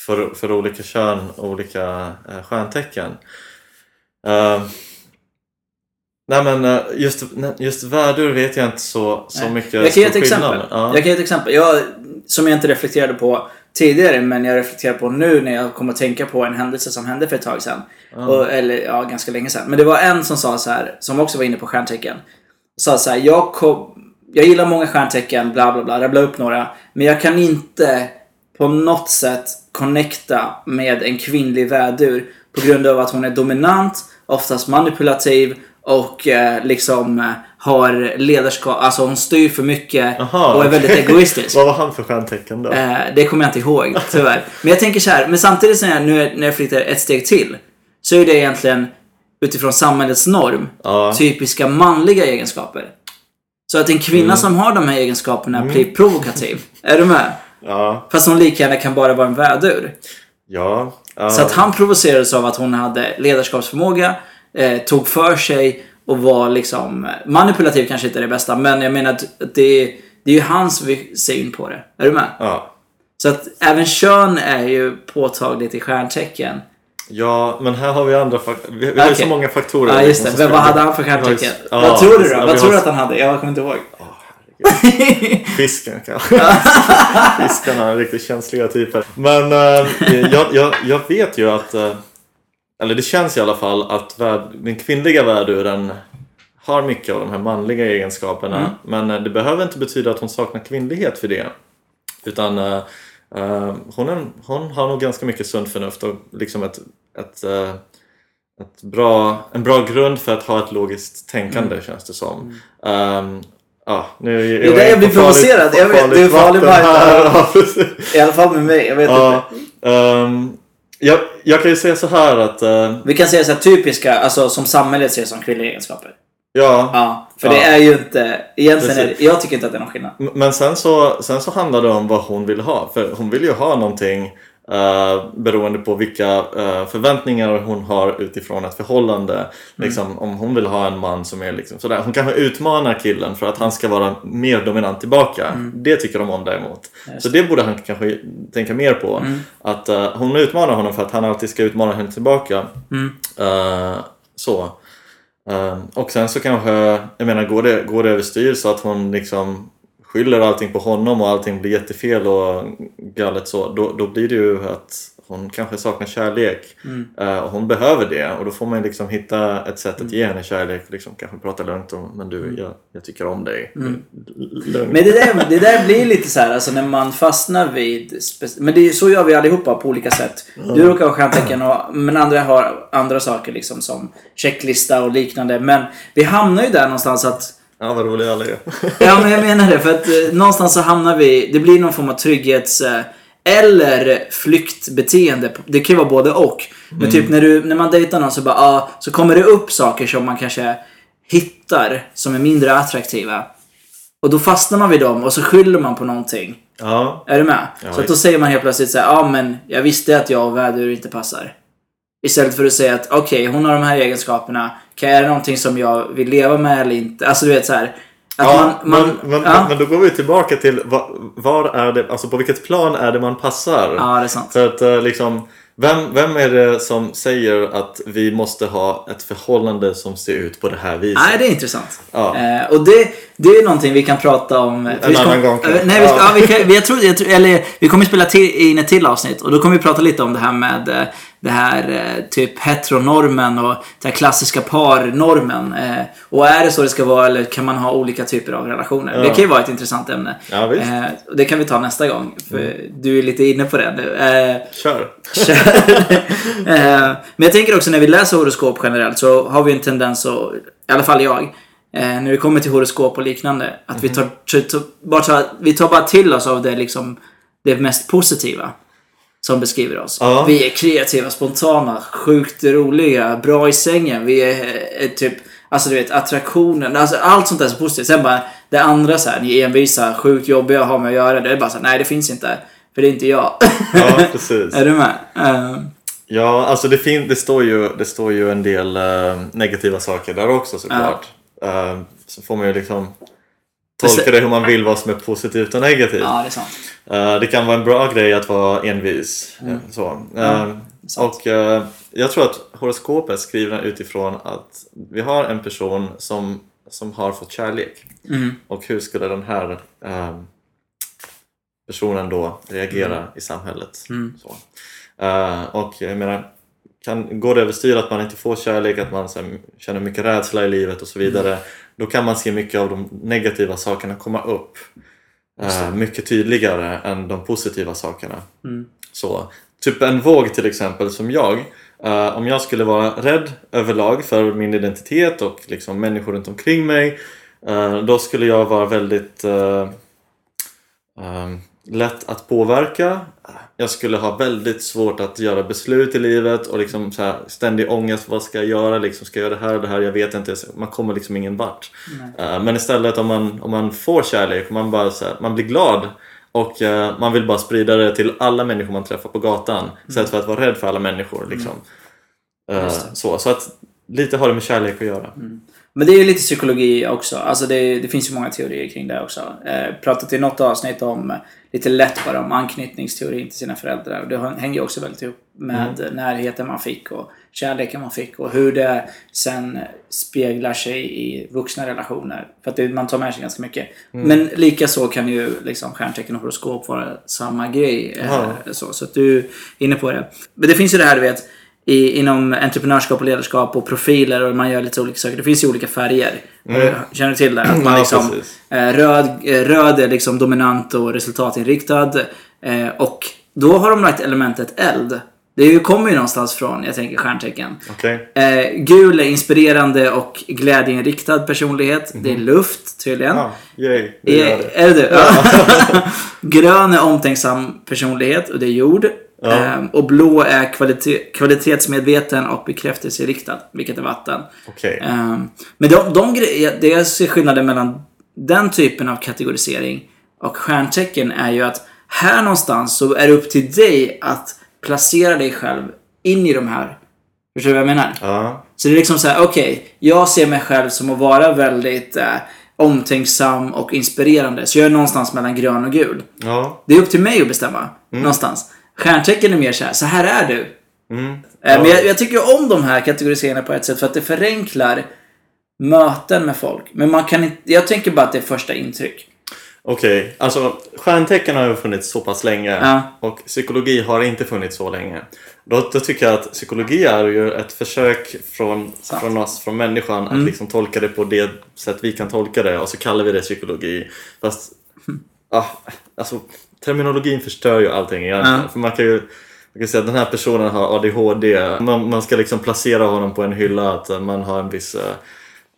för, för olika kön och olika eh, stjärntecken. Eh, nej men eh, just, just vädur vet jag inte så, så Nej. mycket Jag kan ge ett exempel. Ja. Jag kan ge ett exempel. Jag, som jag inte reflekterade på tidigare, men jag reflekterar på nu när jag kommer att tänka på en händelse som hände för ett tag sedan. Och, eller ja, ganska länge sedan. Men det var en som sa så här, som också var inne på stjärntecken. Sa så här, jag, kom, jag gillar många stjärntecken, bla bla bla, rabbla upp några. Men jag kan inte på något sätt connecta med en kvinnlig vädur på grund av att hon är dominant, oftast manipulativ och eh, liksom eh, har ledarskap, alltså hon styr för mycket Aha, och är väldigt okej. egoistisk. Vad var han för stjärntecken då? Eh, det kommer jag inte ihåg, tyvärr. Men jag tänker så här, men samtidigt när jag, nu är- när jag flyttar ett steg till så är det egentligen utifrån samhällets norm Ja. typiska manliga egenskaper. Så att en kvinna Mm. som har de här egenskaperna blir provokativ. Är du med? Ja, Fast hon lika gärna kan bara vara en vädur. ja. ja. Så att han provocerades av att hon hade ledarskapsförmåga, eh, tog för sig och var liksom manipulativ kanske inte är det bästa, men jag menar att det, det är ju hans syn på det. Är du med? ja. Så att även kön är ju påtagligt i stjärntecken. Ja, men här har vi andra faktorer. Vi, vi har ju så många faktorer. Ja, just det. Men vad hade han för stjärntecken? ja, vad tror du då? Vad tror du att han hade? Jag kommer inte ihåg. Fisken kanske. Fiskarna är riktigt känsliga typer. Men eh, jag, jag, jag vet ju att, eh, eller det känns i alla fall att värd, den kvinnliga värduren har mycket av de här manliga egenskaperna. Mm. Men eh, det behöver inte betyda att hon saknar kvinnlighet för det. Utan eh, eh, hon, är, hon har nog ganska mycket sunt förnuft och liksom ett, ett, eh, ett bra, en bra grund för att ha ett logiskt tänkande känns det som. Ehm, ja, nu är Mm. Det jag blir provocerad. Jag vet, du är farlig här. I alla fall med mig. Jag vet Ja, inte. ehm, jag, jag kan ju säga så här att eh, Vi kan säga så här typiska, alltså som samhället ser som kvinnliga egenskaper. ja, Ja, för Ja. det är ju inte... Egentligen är det, jag tycker inte att det är någon skillnad. Men sen så, sen så handlar det om vad hon vill ha. För hon vill ju ha någonting eh, beroende på vilka eh, förväntningar hon har utifrån ett förhållande. Mm. Liksom, om hon vill ha en man som är liksom sådär. Hon kanske utmanar killen för att han ska vara mer dominant tillbaka. Mm. Det tycker de om däremot. Så det borde han kanske tänka mer på. Mm. Att eh, hon utmanar honom för att han alltid ska utmana henne tillbaka. Mm. Så. Och sen så kanske, jag menar går det, går det överstyr så att hon liksom skyller allting på honom och allting blir jättefel och galet så, då, då blir det ju att hon kanske saknar kärlek. Mm. Och hon behöver det och då får man liksom hitta ett sätt att ge henne kärlek. Liksom kanske prata lugnt om, men du, jag, jag tycker om dig. Mm. Men det där, det där blir lite så här, alltså när man fastnar vid... Men det är, så gör vi allihopa på olika sätt. Du råkar ha stjärntecken, och, men andra har andra saker liksom som checklista och liknande. Men vi hamnar ju där någonstans att Ja, vad rolig alla är. Ja, men jag menar det. För att eh, någonstans så hamnar vi... Det blir någon form av trygghets... Eh, eller flyktbeteende. Det kan ju vara både och. Men typ när, du, när man dejtar någon så bara, ah, så kommer det upp saker som man kanske hittar som är mindre attraktiva. Och då fastnar man vid dem och så skyller man på någonting. Ja. Är du med? Ja, så att då säger man helt plötsligt så ja men jag visste att jag och vädur inte passar. Istället för att säga att okej, hon har de här egenskaperna. Kan är det någonting som jag vill leva med eller inte? Alltså du vet så här. Att Ja, man, man, men, men, ja. men då går vi tillbaka till var, var är det, alltså på vilket plan är det man passar? ja, det är sant. För att eh, liksom, vem, vem är det som säger att vi måste ha ett förhållande som ser ut på det här viset? Nej, det är intressant. Ja. Eh, och det, det är någonting vi kan prata om. vi ska- annan gång. Eh, Nej, vi, Ja. ja. vi, kan, vi, jag tror, jag tror, eller, vi kommer spela till, in ett till avsnitt och då kommer vi prata lite om det här med eh, det här eh, typ heteronormen och den här klassiska parnormen. Eh, och är det så det ska vara eller kan man ha olika typer av relationer? Ja. Det kan ju vara ett intressant ämne. Ja, visst. Eh, det kan vi ta nästa gång. För du är lite inne på det nu. Kör! Eh, Men jag tänker också när vi läser horoskop generellt så har vi en tendens att, i alla fall jag, eh, när det kommer till horoskop och liknande, att vi, tar, bara tar, vi tar bara till oss av det, liksom, det mest positiva som beskriver oss. Ja. Vi är kreativa, spontana, sjukt roliga, bra i sängen. Vi är eh, typ, alltså du vet, attraktionen. Alltså allt sånt där är så positivt. Sen bara det andra så här, ni är envisa, sjukt jobbiga att ha med att göra. Det är bara så här, nej det finns inte. För det är inte jag. Ja, precis. är du med? Eh, Ja, alltså det, fin- det, står ju, det står ju en del eh, negativa saker där också såklart. Eh, så får man ju liksom tolka det hur man vill vad som är positivt och negativt. ja, det är sant. Eh, det kan vara en bra grej att vara envis. eh, Så. Eh, sant. och jag tror att horoskopet är skrivna utifrån att vi har en person som, som har fått kärlek. Mm. Och hur skulle den här personen då reagera i samhället? Mm. Så. Och jag menar, kan, går det överstyr att man inte får kärlek, att man så här, känner mycket rädsla i livet och så vidare, då kan man se mycket av de negativa sakerna komma upp. eh, mycket tydligare än de positiva sakerna. Mm. Så, typ en våg till exempel som jag. eh, om jag skulle vara rädd överlag för min identitet och liksom människor runt omkring mig. eh, då skulle jag vara väldigt eh, eh, lätt att påverka. Jag skulle ha väldigt svårt att göra beslut i livet och liksom så här, ständig ångest. Vad ska jag göra? Liksom, ska jag göra det här och det här? Jag vet inte. Man kommer liksom ingen vart. Eh, Men istället om man, om man får kärlek, man, bara, så här, man blir glad och eh, man vill bara sprida det till alla människor man träffar på gatan istället för att vara rädd för alla människor. Liksom. Eh, Just det. så, så att lite har det med kärlek att göra. Men det är ju lite psykologi också. Alltså det, det finns ju många teorier kring det också. Eh, pratat i något avsnitt om, lite lätt bara, om anknytningsteorin till sina föräldrar. Och det hänger ju också väldigt ihop med närheten man fick och kärleken man fick och hur det sen speglar sig i vuxna relationer. För att det, man tar med sig ganska mycket. Men lika så kan ju liksom stjärntecken och horoskop vara samma grej. eh. Så, så att du är inne på det. Men det finns ju det här du vet i, inom entreprenörskap och ledarskap och profiler och man gör lite olika saker. Det finns ju olika färger. Har du- Känner du till det? Att man Mm. Ja, liksom, precis. eh, röd, eh, röd är liksom dominant och resultatinriktad. Eh, och då har de lagt elementet eld. Det kommer ju någonstans från, jag tänker, stjärntecken. Eh, gul är inspirerande och glädjeinriktad personlighet. Det är luft tydligen. Ja, yay. Gör Är, det. är det du? Ja. Grön är omtänksam personlighet och det är jord. Ja. Ehm, och blå är kvalitet, kvalitetsmedveten och bekräftelseriktad, vilket är vatten. Okej. Ehm, men de, de det jag ser skillnaden mellan den typen av kategorisering och stjärntecken är ju att här någonstans så är det upp till dig att placera dig själv in i de här. Förstår du vad jag menar? Ja. Så det är liksom så här, okej, jag ser mig själv som att vara väldigt eh, omtänksam och inspirerande. Så jag är någonstans mellan grön och gul. Ja. Det är upp till mig att bestämma. Någonstans. Stjärntecken är mer så här, så här är du. Mm. Eh, Men jag, jag tycker om de här kategoriseringarna på ett sätt för att det förenklar möten med folk. Men man kan inte, jag tänker bara att det är första intryck. Okej, alltså stjärntecken har ju funnits så pass länge Ja. och psykologi har inte funnits så länge. Då, då tycker jag att psykologi är ju ett försök från, Sant. från oss, från människan, Mm. att liksom tolka det på det sätt vi kan tolka det och så kallar vi det psykologi. Fast, ah, alltså terminologin förstör ju allting egentligen. Ja. För man kan ju man kan säga att den här personen har ADHD. Man, man ska liksom placera honom på en hylla att man har en viss eh,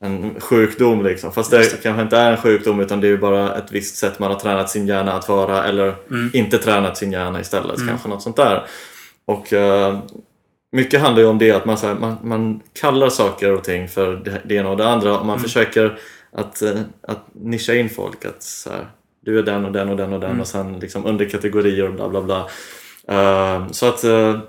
en sjukdom liksom. Fast det, kanske inte är en sjukdom utan det är ju bara ett visst sätt man har tränat sin hjärna att vara eller inte tränat sin hjärna istället. Kanske något sånt där. Och eh, mycket handlar ju om det att man, här, man, man kallar saker och ting för det, det ena och det andra och man försöker att, eh, att nischa in folk. Att, så här, du är den och den och den och den och sen liksom underkategorier och bla bla bla. Eh, så att eh,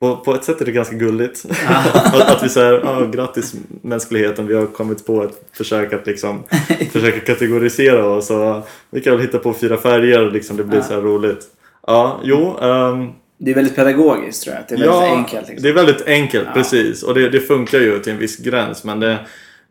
på, på ett sätt är det ganska gulligt. att, att vi säger ah, grattis mänskligheten, vi har kommit på ett försök att liksom försöka kategorisera oss. Och vi kan väl hitta på fyra färger och liksom, det blir Ja. så här roligt. Ja, jo. ehm, Det är väldigt pedagogiskt tror jag. Det är väldigt ja, enkelt. Liksom. det är väldigt enkelt, Ja. precis. Och det, det funkar ju till en viss gräns. Men det,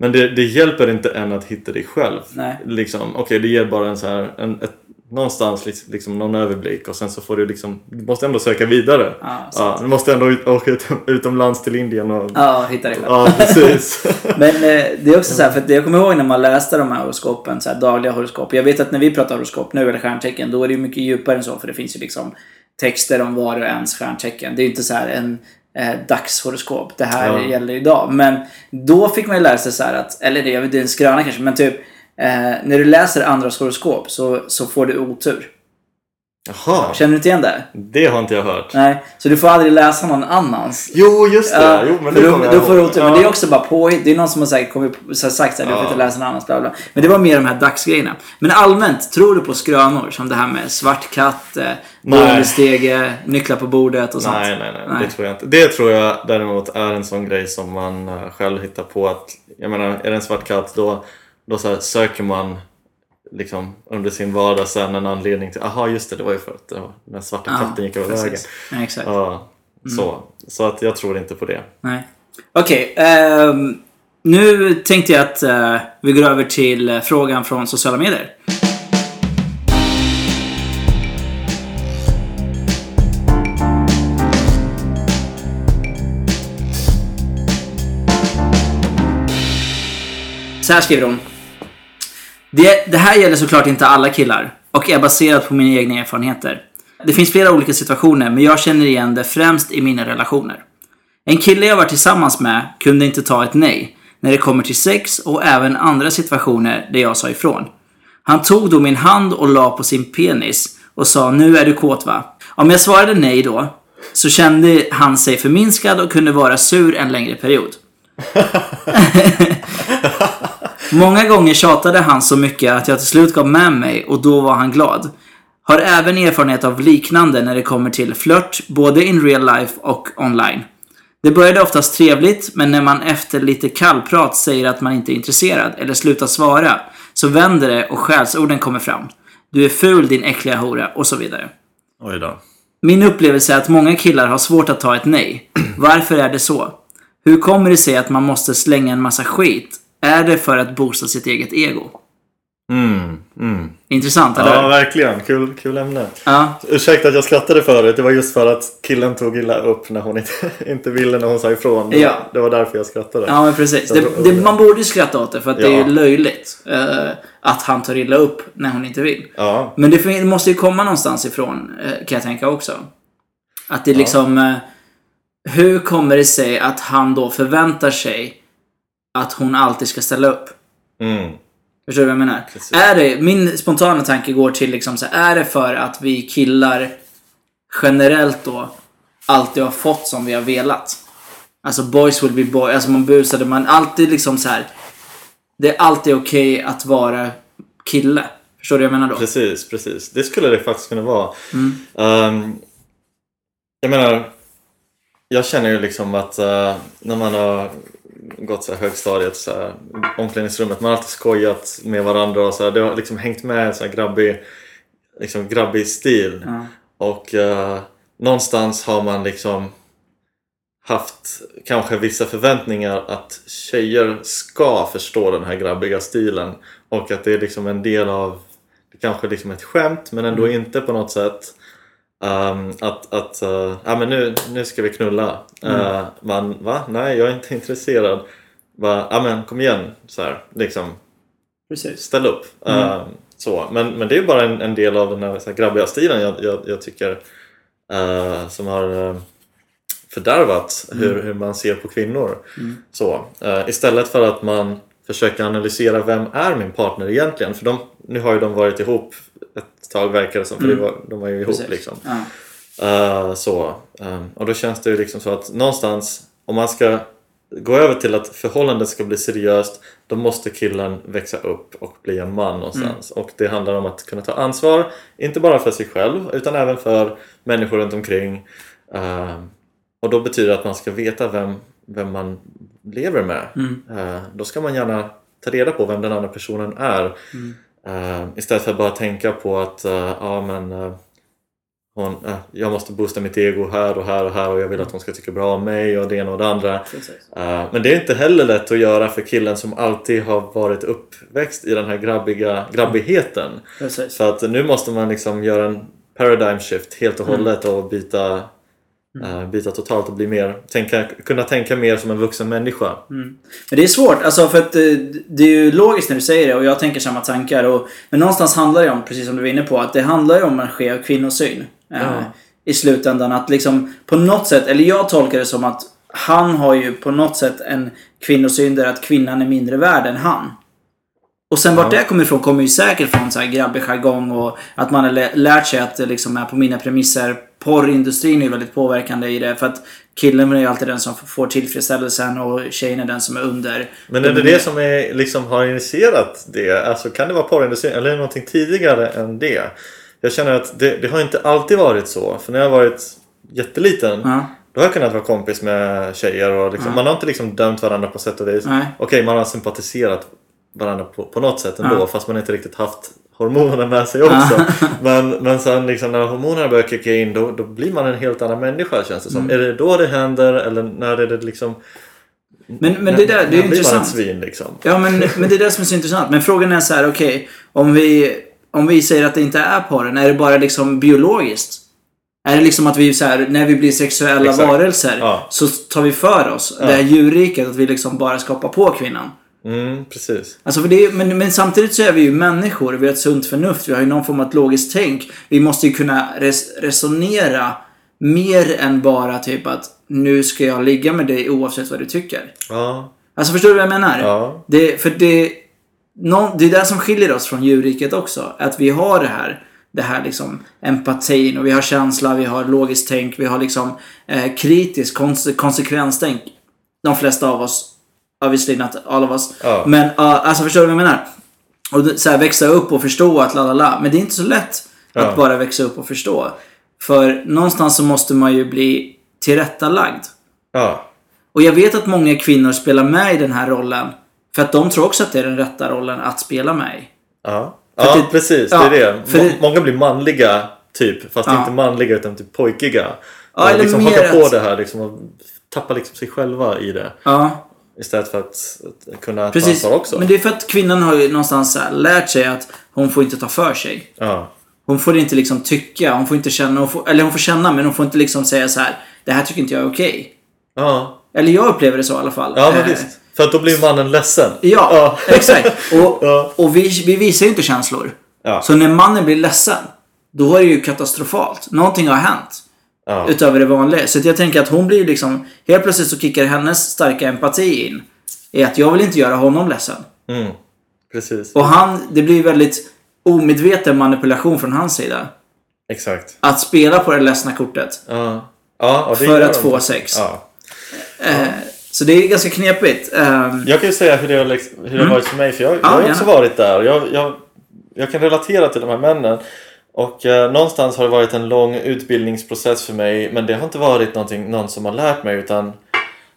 men det, det hjälper inte en att hitta dig själv. Nej. Liksom, Okej, det ger bara en så här, en, ett, någonstans liksom, någon överblick och sen så får du liksom, du måste ändå söka vidare. Ja, Ja, du måste ändå ut, åka ut, utomlands till Indien och... Ja, hitta det själv. Ja, precis. Men eh, det är också så här, för jag kommer ihåg när man läste de här horoskopen, så här dagliga horoskop. Jag vet att när vi pratar horoskop nu, eller stjärntecken, då är det ju mycket djupare än så. För det finns ju liksom texter om var och ens stjärntecken. Det är ju inte så här en eh, dagshoroskop. Det här Ja. gäller idag. Men då fick man ju lära sig så här att, eller det, det är en skröna kanske, men typ eh, när du läser andras horoskop så, så får du otur. Jaha, Känner du inte igen det? det har inte jag hört. Nej, så du får aldrig läsa någon annans. Jo, just det. Ja, jo, men det får du ihåg. otur. Men det är också bara påhitt. Det är någon som har sagt, kommit, så har sagt så här, du får Ja. inte läsa någon annans bla bla. Men det var mer de här dagsgrejerna. Men allmänt, tror du på skrönor? Som det här med svart katt, eh, Nej. boende stege, nycklar på bordet och sånt? Nej, nej, nej, Nej. Det tror jag inte. Det tror jag däremot är en sån grej som man eh, själv hittar på. att Jag menar, är det en svart katt då, då så söker man liksom under sin vardag sen en anledning till aha just det, det var ju för att den svarta katten gick över vägen. Nej, exakt. Ja, så. så att jag tror inte på det. Nej. Okej, ehm, nu tänkte jag att eh, vi går över till eh, frågan från sociala medier. Så här skriver hon. Det, det här gäller såklart inte alla killar och är baserat på mina egna erfarenheter. Det finns flera olika situationer, men jag känner igen det främst i mina relationer. En kille jag var tillsammans med kunde inte ta ett nej när det kommer till sex och även andra situationer där jag sa ifrån. Han tog då min hand och la på sin penis och sa nu är du kåt va? Om jag svarade nej då så kände han sig förminskad och kunde vara sur en längre period. Många gånger tjatade han så mycket att jag till slut gav med mig och då var han glad. Har även erfarenhet av liknande när det kommer till flört, både in real life och online. Det började oftast trevligt, men när man efter lite kallprat säger att man inte är intresserad eller slutar svara, så vänder det och skällsorden kommer fram. Du är ful din äckliga hora och så vidare. Oj då. Min upplevelse är att många killar har svårt att ta ett nej. Varför är det så? Hur kommer det sig att man måste slänga en massa skit? Är det för att boosta sitt eget ego? Mm, mm. Intressant, eller Ja, verkligen. Kul, kul ämne. Ja. Ursäkta att jag skrattade förut. Det var just för att killen tog illa upp när hon inte, inte ville när hon sa ifrån. Det, Ja. det var därför jag skrattade. Ja, men precis. Det, det, man borde ju skratta åt det för att det är Ja. löjligt eh, att han tar illa upp när hon inte vill. Ja. Men det måste ju komma någonstans ifrån, eh, kan jag tänka också. Att det liksom... Eh, hur kommer det sig att han då förväntar sig att hon alltid ska ställa upp? Mm. Förstår du vad jag menar? Precis. Är det, min spontana tanke går till liksom så här, är det för att vi killar generellt då alltid har fått som vi har velat? Alltså boys will be boys, alltså man busade, man alltid liksom så här. Det är alltid okej att vara kille. Förstår du vad jag menar då? Precis, precis. Det skulle det faktiskt kunna vara. Mm. Ehm, jag menar, jag känner ju liksom att eh, när man har gått så här högstadiet, så här, omklädningsrummet, man har alltid skojat med varandra och så här, det har liksom hängt med en så här grabbig, liksom grabbig stil. Ja. Och eh, någonstans har man liksom haft kanske vissa förväntningar att tjejer ska förstå den här grabbiga stilen. Och att det är liksom en del av det kanske liksom ett skämt men ändå inte på något sätt Ehm, att, att eh, ja, men nu, nu ska vi knulla. Uh, man, va? Nej, jag är inte intresserad. Va? Ja, men kom igen. Så här, liksom, Precis. ställ upp. Ehm, så. Men, men det är bara en, en del av den här, så här grabbiga stilen jag, jag, jag tycker eh, som har uh, fördärvat hur, hur man ser på kvinnor. Så, eh, istället för att man försöker analysera vem är min partner egentligen? För de, nu har ju de varit ihop ett tag verkar det som, för det var, de var ju ihop Precis. liksom. Ja. Eh, så. ehm, och då känns det ju liksom så att någonstans om man ska gå över till att förhållandet ska bli seriöst då måste killen växa upp och bli en man någonstans. Och det handlar om att kunna ta ansvar, inte bara för sig själv utan även för människor runt omkring. Eh, och då betyder det att man ska veta vem, vem man lever med. Eh, då ska man gärna ta reda på vem den andra personen är. Eh, istället för att bara tänka på att eh, ja, men, eh, hon, jag måste boosta mitt ego här och här och här och jag vill att hon ska tycka bra om mig och det ena och det andra. Men det är inte heller lätt att göra för killen som alltid har varit uppväxt i den här grabbiga, grabbigheten. Precis. Så att nu måste man liksom göra en paradigm shift helt och hållet och byta, eh, byta totalt och bli mer, tänka, kunna tänka mer som en vuxen människa. Men det är svårt, alltså för att eh, det är ju logiskt när du säger det och jag tänker samma tankar. Och, men någonstans handlar det om, precis som du var inne på, att det handlar ju om en skev kvinnosyn. Eh, Ja. I slutändan att liksom på något sätt, eller jag tolkar det som att han har ju på något sätt en kvinnosyn där att kvinnan är mindre värd än han. Och sen vart Ja. det kommer ifrån kommer ju säkert från så här grabbig jargong och att man har lä- lärt sig att liksom är på mina premisser. Porrindustrin är ju väldigt påverkande i det för att killen är ju alltid den som får tillfredsställelsen och tjejen är den som är under. Men är det det som är, liksom, har initierat det? Alltså, kan det vara porrindustrin eller är det någonting tidigare än det? Jag känner att det, det har inte alltid varit så. För när jag har varit jätteliten Ja. då har jag kunnat vara kompis med tjejer och liksom, man har inte liksom dömt varandra på sätt och vis. Okej, man har sympatiserat varandra på, på något sätt ändå Ja. fast man inte riktigt haft hormonerna med sig också. men, men sen liksom, när hormonerna börjar kicka in då, då blir man en helt annan människa känns det som. Mm. Är det då det händer eller när är det liksom... Men, men det där, det är intressant. svin liksom? Ja, men, men det är det som är så intressant. Men frågan är så här, okej. om, vi, om vi säger att det inte är porren, är det bara liksom biologiskt? Är det liksom att vi så här, när vi blir sexuella Exakt. varelser Ja. så tar vi för oss det här djurriket att vi liksom bara skapar på kvinnan? Mm, precis. Alltså för det är, men, men samtidigt så är vi ju människor. Vi har ett sunt förnuft. Vi har ju någon form av logiskt tänk. Vi måste ju kunna res, resonera mer än bara typ att nu ska jag ligga med dig oavsett vad du tycker. Ja. Alltså förstår du vad jag menar? Ja. Det, för det, nå- det är det som skiljer oss från djurriket också. Att vi har det här, det här liksom empatin och vi har känsla, vi har logiskt tänk, vi har liksom eh, kritiskt konse- konsekvenstänk. De flesta av oss. Obviously not all of us. Ja. Men uh, alltså förstår du vad jag menar? Och så här, växa upp och förstå att la la la. Men det är inte så lätt Ja. att bara växa upp och förstå. För någonstans så måste man ju bli tillrättalagd. Ja. Och jag vet att många kvinnor spelar med i den här rollen. För att de tror också att det är den rätta rollen att spela med i. Ja, ja det- precis. ja, det är det. Må- Många blir manliga, typ. Fast Ja. inte manliga utan typ pojkiga. Ja, och eller liksom mer haka på det här liksom, och tappa liksom sig själva i det. Ja, Istället för att, kunna ta precis. ansvar också. Men det är för att kvinnan har ju någonstans lärt sig att hon får inte ta för sig. Ja. Hon får inte liksom tycka, hon får inte känna, hon får, eller hon får känna men hon får inte liksom säga så här. Det här tycker inte jag är okej. Ja. Eller jag upplever det så i alla fall. ja, men Eh, visst. För att då blir mannen ledsen. Ja, Ja. exakt. Och, Ja. och vi, vi visar ju inte känslor. Ja. Så när mannen blir ledsen, då är det ju katastrofalt. Någonting har hänt. Ja. Utöver det vanliga. Så jag tänker att hon blir liksom... Helt plötsligt så kickar hennes starka empati in. I att jag vill inte göra honom ledsen. Mm. Precis. Och han... Det blir väldigt omedveten manipulation från hans sida. Exakt. Att spela på det ledsna kortet. Ja. Ja, För att de. få sex. Ja. Eh, så det är ganska knepigt. Ehm, Jag kan ju säga hur det har, liksom, hur det har varit för mig. För jag, jag har Mm. Också varit där. Jag, jag, jag kan relatera till de här männen. Och eh, någonstans har det varit en lång utbildningsprocess för mig. Men det har inte varit någonting, någon som har lärt mig. Utan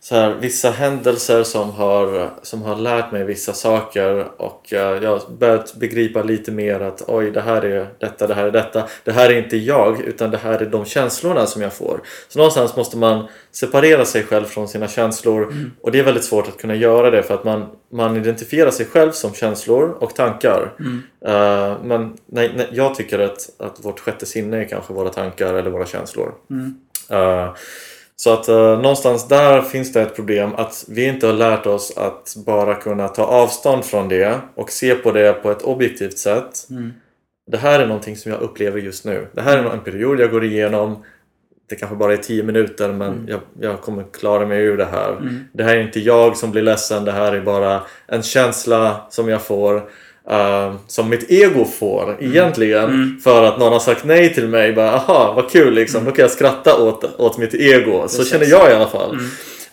så här, vissa händelser som har, som har lärt mig vissa saker. Och eh, jag har börjat begripa lite mer att oj, det här är detta, det här är detta. Det här är inte jag, utan det här är de känslorna som jag får. Så någonstans måste man separera sig själv från sina känslor. Och det är väldigt svårt att kunna göra det för att man, man identifierar sig själv som känslor och tankar. Eh, men nej, nej, jag tycker att, att vårt sjätte sinne är kanske våra tankar eller våra känslor. Eh, så att eh, någonstans där finns det ett problem att vi inte har lärt oss att bara kunna ta avstånd från det och se på det på ett objektivt sätt. Det här är någonting som jag upplever just nu. Det här är en period jag går igenom. Det kanske bara är 10 minuter men jag, jag kommer klara mig ur det här. Det här är inte jag som blir ledsen. Det här är bara en känsla som jag får. Eh, som mitt ego får egentligen. För att någon har sagt nej till mig. Bara, Aha, vad kul liksom. Då kan jag skratta åt, åt mitt ego. Så Precis. känner jag i alla fall.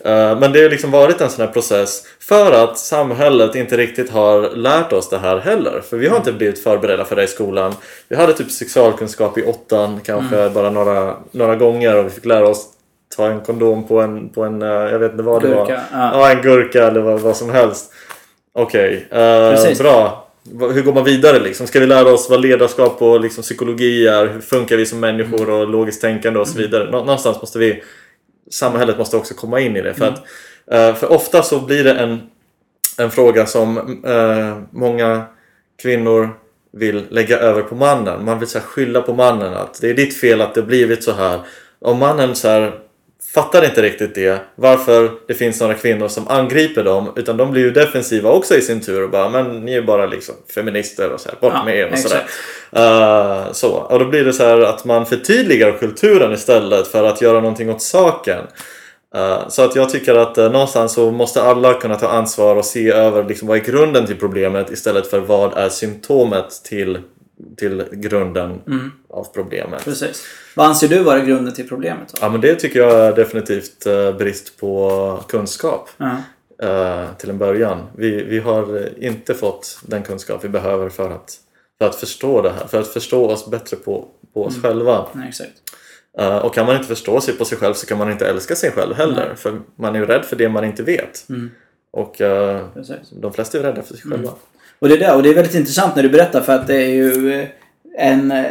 Eh, men det har liksom varit en sån här process för att samhället inte riktigt har lärt oss det här heller. För vi har inte blivit förberedda för det i skolan. Vi hade typ sexualkunskap i åttan kanske Mm. bara några, några gånger och vi fick lära oss ta en kondom på en, på en eh, jag vet inte vad det var. Gurka, ja. ja, en gurka eller vad, vad som helst. Okej, eh, Precis. bra. Hur går man vidare liksom? Ska vi lära oss vad ledarskap och liksom psykologi är? Hur funkar vi som människor och logiskt tänkande och så vidare? Nå- Någonstans måste vi... Samhället måste också komma in i det. För, att, eh, för ofta så blir det en, en fråga som eh, många kvinnor vill lägga över på mannen. Man vill så skylla på mannen att det är ditt fel att det blivit så här. Om mannen så här, fattar inte riktigt det. Varför det finns några kvinnor som angriper dem. Utan de blir ju defensiva också i sin tur och bara men ni är bara liksom feminister och så här, bort Ja, med er och sådär. Uh, så. Och då blir det så här att man förtydligar kulturen istället för att göra någonting åt saken. Uh, så att jag tycker att uh, någonstans så måste alla kunna ta ansvar och se över liksom, vad är grunden till problemet istället för vad är symptomet till, till grunden av problemet. Precis. Vad anser du vara grunden till problemet då? Ja men det tycker jag är definitivt eh, brist på kunskap. Ja. eh, till en början. Vi, vi har inte fått den kunskap vi behöver för att, för att förstå det här. För att förstå oss bättre på, på oss själva. Nej, exakt. Eh, och kan man inte förstå sig på sig själv så kan man inte älska sig själv heller. För man är ju rädd för det man inte vet. Och eh, Precis. de flesta är rädda för sig själva. Och det, där, och det är väldigt intressant när du berättar för att det är ju eh, en eh,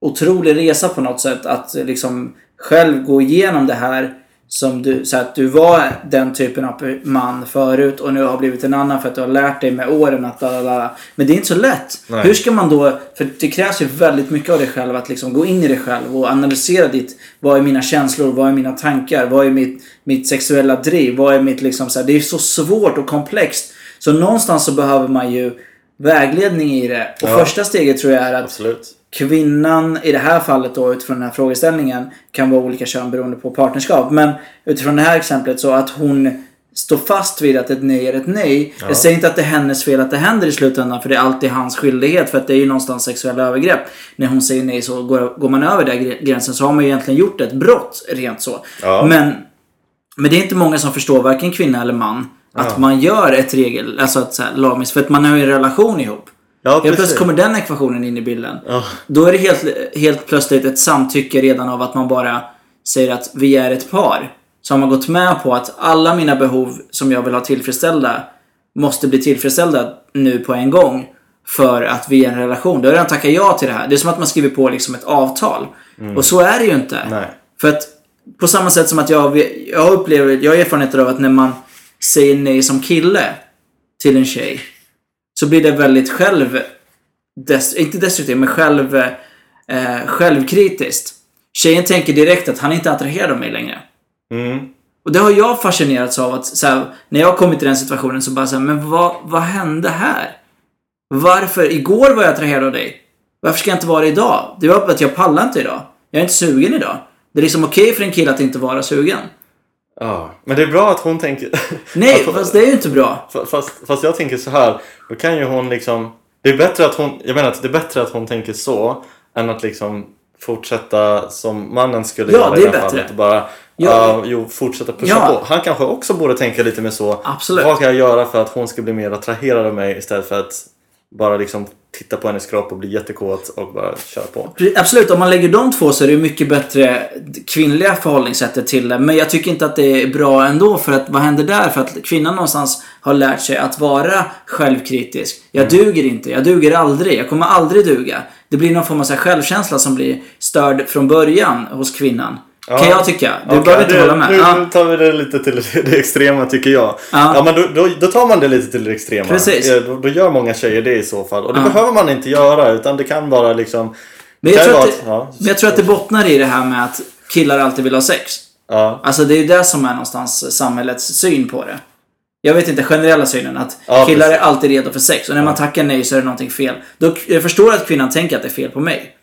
otrolig resa på något sätt att eh, liksom själv gå igenom det här som du, så att du var den typen av man förut och nu har blivit en annan för att du har lärt dig med åren att bla. Men det är inte så lätt. Nej. Hur ska man då, för det krävs ju väldigt mycket av dig själv att liksom gå in i dig själv och analysera ditt, vad är mina känslor, vad är mina tankar, vad är mitt, mitt sexuella driv, vad är mitt liksom så här, det är så svårt och komplext. Så någonstans så behöver man ju vägledning i det. Och Ja. första steget tror jag är att Absolut. kvinnan, i det här fallet då utifrån den här frågeställningen, kan vara olika kön beroende på partnerskap. Men utifrån det här exemplet så att hon står fast vid att ett nej är ett nej. Jag säger inte att det är hennes fel att det händer i slutändan för det är alltid hans skyldighet för att det är ju någonstans sexuella övergrepp. När hon säger nej så går, går man över den gränsen så har man ju egentligen gjort ett brott rent så. Ja. Men, men det är inte många som förstår, varken kvinna eller man, att man gör ett regel, alltså ett så här lagmis, för att man har ju en relation ihop. Ja, Helt plötsligt kommer den ekvationen in i bilden. Ja. Då är det helt, helt plötsligt ett samtycke redan av att man bara säger att vi är ett par. Så har man gått med på att alla mina behov som jag vill ha tillfredsställda måste bli tillfredsställda nu på en gång. För att vi är en relation. Då har jag redan tackat ja till det här. Det är som att man skriver på liksom ett avtal. Och så är det ju inte. Nej. För att på samma sätt som att jag, jag upplever, jag har erfarenheter av att när man säger nej som kille till en tjej. Så blir det väldigt själv... Inte destruktivt, men själv, eh, självkritiskt. Tjejen tänker direkt att han inte är attraherad av mig längre. Mm. Och det har jag fascinerats av att så här, när jag har kommit till den situationen så bara så här, men vad, vad hände här? Varför? Igår var jag attraherad av dig. Varför ska jag inte vara det idag? Det var bara att jag pallar inte idag. Jag är inte sugen idag. Det är liksom okej för en kille att inte vara sugen. Ja. Men det är bra att hon tänker... Nej, hon- fast det är ju inte bra. Fa- Fast, fast jag tänker så här. Då kan ju hon liksom... Det är bättre att hon... Jag menar att det är bättre att hon tänker så. Än att liksom fortsätta som mannen skulle Ja, göra det i är det här fallet. Och bara, Ja. ja. jo, fortsätta pusha Ja. på. Han kanske också borde tänka lite mer så. Absolut. Vad kan jag göra för att hon ska bli mer attraherad av mig istället för att bara liksom titta på hennes kropp och bli jättekåt och bara köra på. Absolut, om man lägger de två så är det mycket bättre kvinnliga förhållningssättet till det. Men jag tycker inte att det är bra ändå för att vad händer där? För att kvinnan någonstans har lärt sig att vara självkritisk. Jag duger inte, jag duger aldrig, jag kommer aldrig duga. Det blir någon form av självkänsla som blir störd från början hos kvinnan. Kan Ja. jag tycka. Du Okej, behöver inte det- hålla med. Nu Ja. tar vi det lite till det extrema tycker jag. Ja. Ja, men då, då, då tar man det lite till det extrema. Precis. Då, då gör många tjejer det i så fall. Och det behöver man inte göra utan det kan bara liksom... Men jag, kan tror vara att det, ja, men jag tror att det bottnar i det här med att killar alltid vill ha sex. ja. Alltså det är ju det som är någonstans samhällets syn på det. Jag vet inte, generella synen att Ja, killar precis. är alltid redo för sex och när man tackar nej så är det någonting fel. Då, jag förstår att kvinnan tänker att det är fel på mig.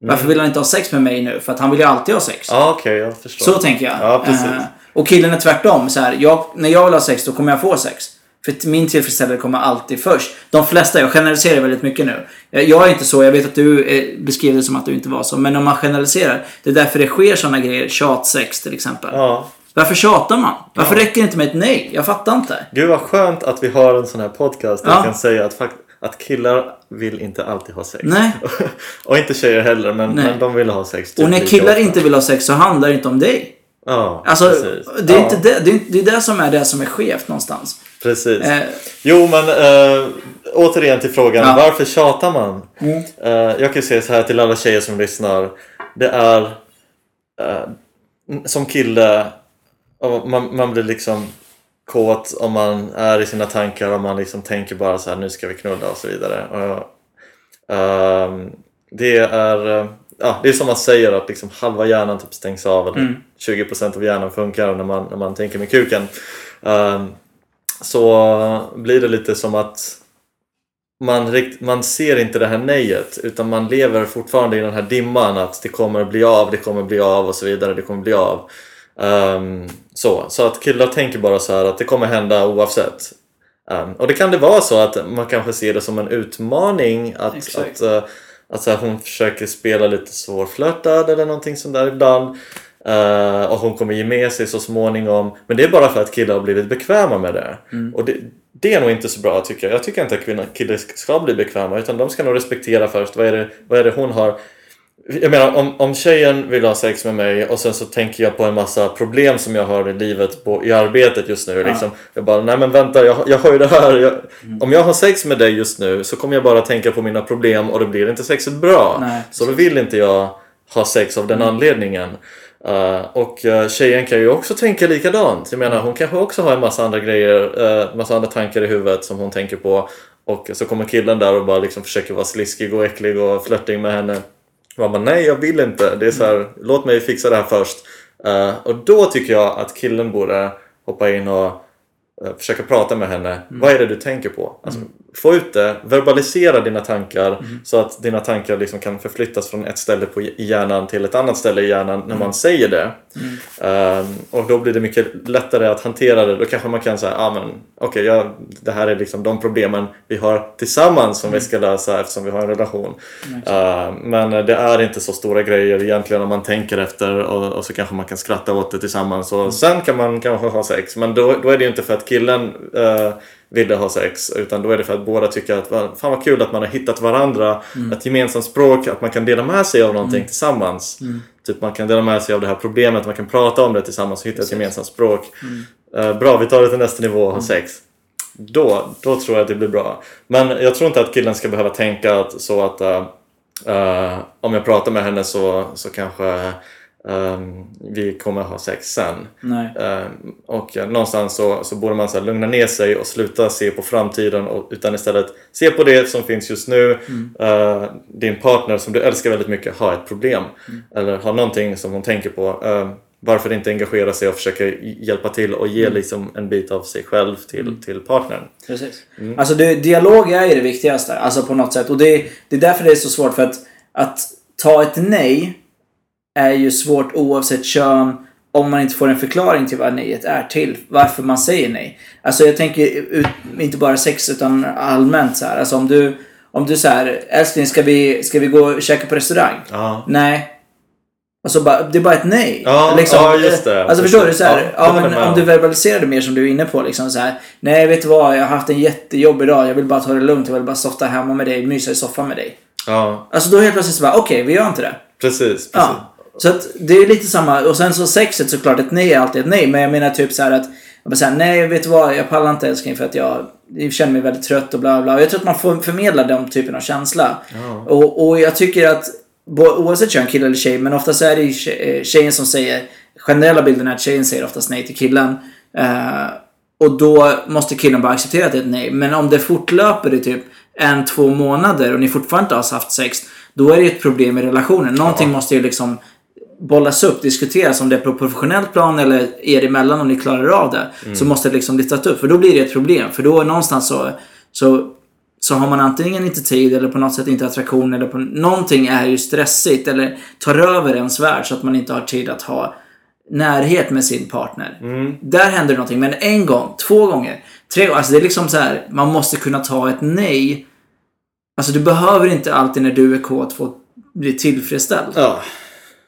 Varför vill han inte ha sex med mig nu? För att han vill ju alltid ha sex. Ja, okej, jag förstår. Så tänker jag. Ja, precis. Eh, och killen är tvärtom. Så här, jag, när jag vill ha sex, då kommer jag få sex. För min tillfredsställelse kommer alltid först. De flesta, jag generaliserar väldigt mycket nu. Eh, Jag är inte så, jag vet att du eh, beskrev det som att du inte var så. Men om man generaliserar, det är därför det sker sådana grejer. Tjatsex till exempel. Ja. Varför tjatar man? Varför Ja. räcker det inte med ett nej? Jag fattar inte. Gud vad skönt att vi har en sån här podcast där Ja. vi kan säga att, fakt- att killar vill inte alltid ha sex. Nej. och inte tjejer heller, men, men de vill ha sex. typ Och när killar ofta. inte vill ha sex så handlar det inte om dig. Ja, Alltså, precis. det är, ja, inte det, det, är, det är det som är det som är skevt någonstans. Precis. Eh, Jo, men äh, återigen till frågan. Ja. Varför tjatar man? Mm. Eh, jag kan säga så här till alla tjejer som lyssnar. Det är eh, som kille, man, man blir liksom kåt om man är i sina tankar och man liksom tänker bara så här nu ska vi knulla och så vidare. Och, ehm, det är eh, ja, det är som man säger att liksom halva hjärnan typ stängs av eller Mm. 20% av hjärnan funkar när man, när man tänker med kuken. Ehm, så blir det lite som att man, rikt, man ser inte det här nejet utan man lever fortfarande i den här dimman att det kommer bli av, det kommer bli av och så vidare, det kommer bli av. Ehm, så, så att killar tänker bara så här att det kommer hända oavsett. Ehm, och det kan det vara så att man kanske ser det som en utmaning att, att, eh, att så här, hon försöker spela lite svårflörtad eller någonting sånt där ibland. Eh, och hon kommer ge med sig så småningom. Men det är bara för att killar har blivit bekväma med det. Och det, det är nog inte så bra tycker jag. Jag tycker inte att kvinnor, killar ska bli bekväma utan de ska nog respektera först vad är det, vad är det hon har jag menar om, om tjejen vill ha sex med mig och sen så tänker jag på en massa problem som jag har i livet på, i arbetet just nu. Liksom. Jag bara, nej men vänta, jag, jag har ju det här. Jag, Om jag har sex med dig just nu så kommer jag bara tänka på mina problem och då blir inte sexet bra. Nej, så då vill inte jag ha sex av den anledningen. Uh, och uh, tjejen kan ju också tänka likadant. Jag menar hon kanske också har en massa andra grejer, uh, massa andra tankar i huvudet som hon tänker på. Och så kommer killen där och bara liksom försöker vara sliskig och äcklig och flörtig med henne. Man bara, nej jag vill inte. Det är så här, låt mig fixa det här först. Uh, och då tycker jag att killen borde hoppa in och försöka prata med henne. Vad är det du tänker på? Alltså, Få ut det, verbalisera dina tankar så att dina tankar liksom kan förflyttas från ett ställe på, i hjärnan till ett annat ställe i hjärnan när man säger det. Ehm, och då blir det mycket lättare att hantera det. Då kanske man kan säga, ah, men okej, jag- det här är liksom de problemen vi har tillsammans som vi ska lösa eftersom vi har en relation. Ehm, men det är inte så stora grejer egentligen om man tänker efter och, och så kanske man kan skratta åt det tillsammans. Och sen kan man kanske ha sex. Men då, då är det ju inte för att killen uh, ville ha sex utan då är det för att båda tycker att "Va- fan vad kul att man har hittat varandra, ett gemensamt språk, att man kan dela med sig av någonting tillsammans. Typ man kan dela med sig av det här problemet, man kan prata om det tillsammans och hitta ett gemensamt språk. Eh, bra, vi tar det till nästa nivå och har sex. Då, då tror jag att det blir bra. Men jag tror inte att killen ska behöva tänka att, så att eh, eh, om jag pratar med henne så, så kanske ehm, vi kommer ha sex sen. Ehm, och eh, någonstans så, så borde man så lugna ner sig och sluta se på framtiden och, utan istället se på det som finns just nu. Eh, din partner som du älskar väldigt mycket har ett problem. Eller har någonting som hon tänker på. Uh, varför inte engagera sig och försöka hjälpa till och ge liksom en bit av sig själv till, till partnern. Precis. Alltså det, dialog är ju det viktigaste. Alltså på något sätt. Och det, det är därför det är så svårt. För att, att ta ett nej är ju svårt oavsett kön. Om man inte får en förklaring till vad nejet är till. Varför man säger nej. Alltså jag tänker ut, inte bara sex utan allmänt så här. Alltså om du, om du så här, älskling ska vi, ska vi gå och käka på restaurang? Ja. Nej. Alltså bara, det är bara ett nej. Ja, ja, just det. Alltså förstår du? Så här, Ja, men om du verbaliserar det mer som du är inne på. Liksom så här, nej, vet du vad? Jag har haft en jättejobbig dag. Jag vill bara ta det lugnt. Jag vill bara softa hemma med dig. Mysa i soffan med dig. ja, Alltså då helt plötsligt så bara, okej, vi gör inte det. precis. precis. Ja. Så att det är lite samma. Och sen så sexet såklart, ett nej är alltid ett nej. Men jag menar typ så här att, jag bara säger nej, vet du vad? Jag pallar inte älskling för att jag, jag känner mig väldigt trött och bla bla. Och jag tror att man får förmedla den typen av känsla. Och, och jag tycker att oavsett kön, kille eller tjej, men oftast är det ju eh, tjejen som säger, generella bilden är att tjejen säger oftast nej till killen. Eh, och då måste killen bara acceptera att det är ett nej. Men om det fortlöper i typ en, två månader och ni fortfarande inte har haft sex, då är det ett problem i relationen. Någonting måste ju liksom bollas upp, diskuteras om det är på professionellt plan eller er emellan om ni klarar av det. Så måste det liksom lyftas upp, för då blir det ett problem. För då någonstans så, så, så har man antingen inte tid eller på något sätt inte attraktion eller på, någonting är ju stressigt eller tar över ens värld så att man inte har tid att ha närhet med sin partner. Där händer någonting. Men en gång, två gånger, tre gånger. Alltså det är liksom så här, man måste kunna ta ett nej. Alltså du behöver inte alltid när du är kåt få bli tillfredsställd. Ja.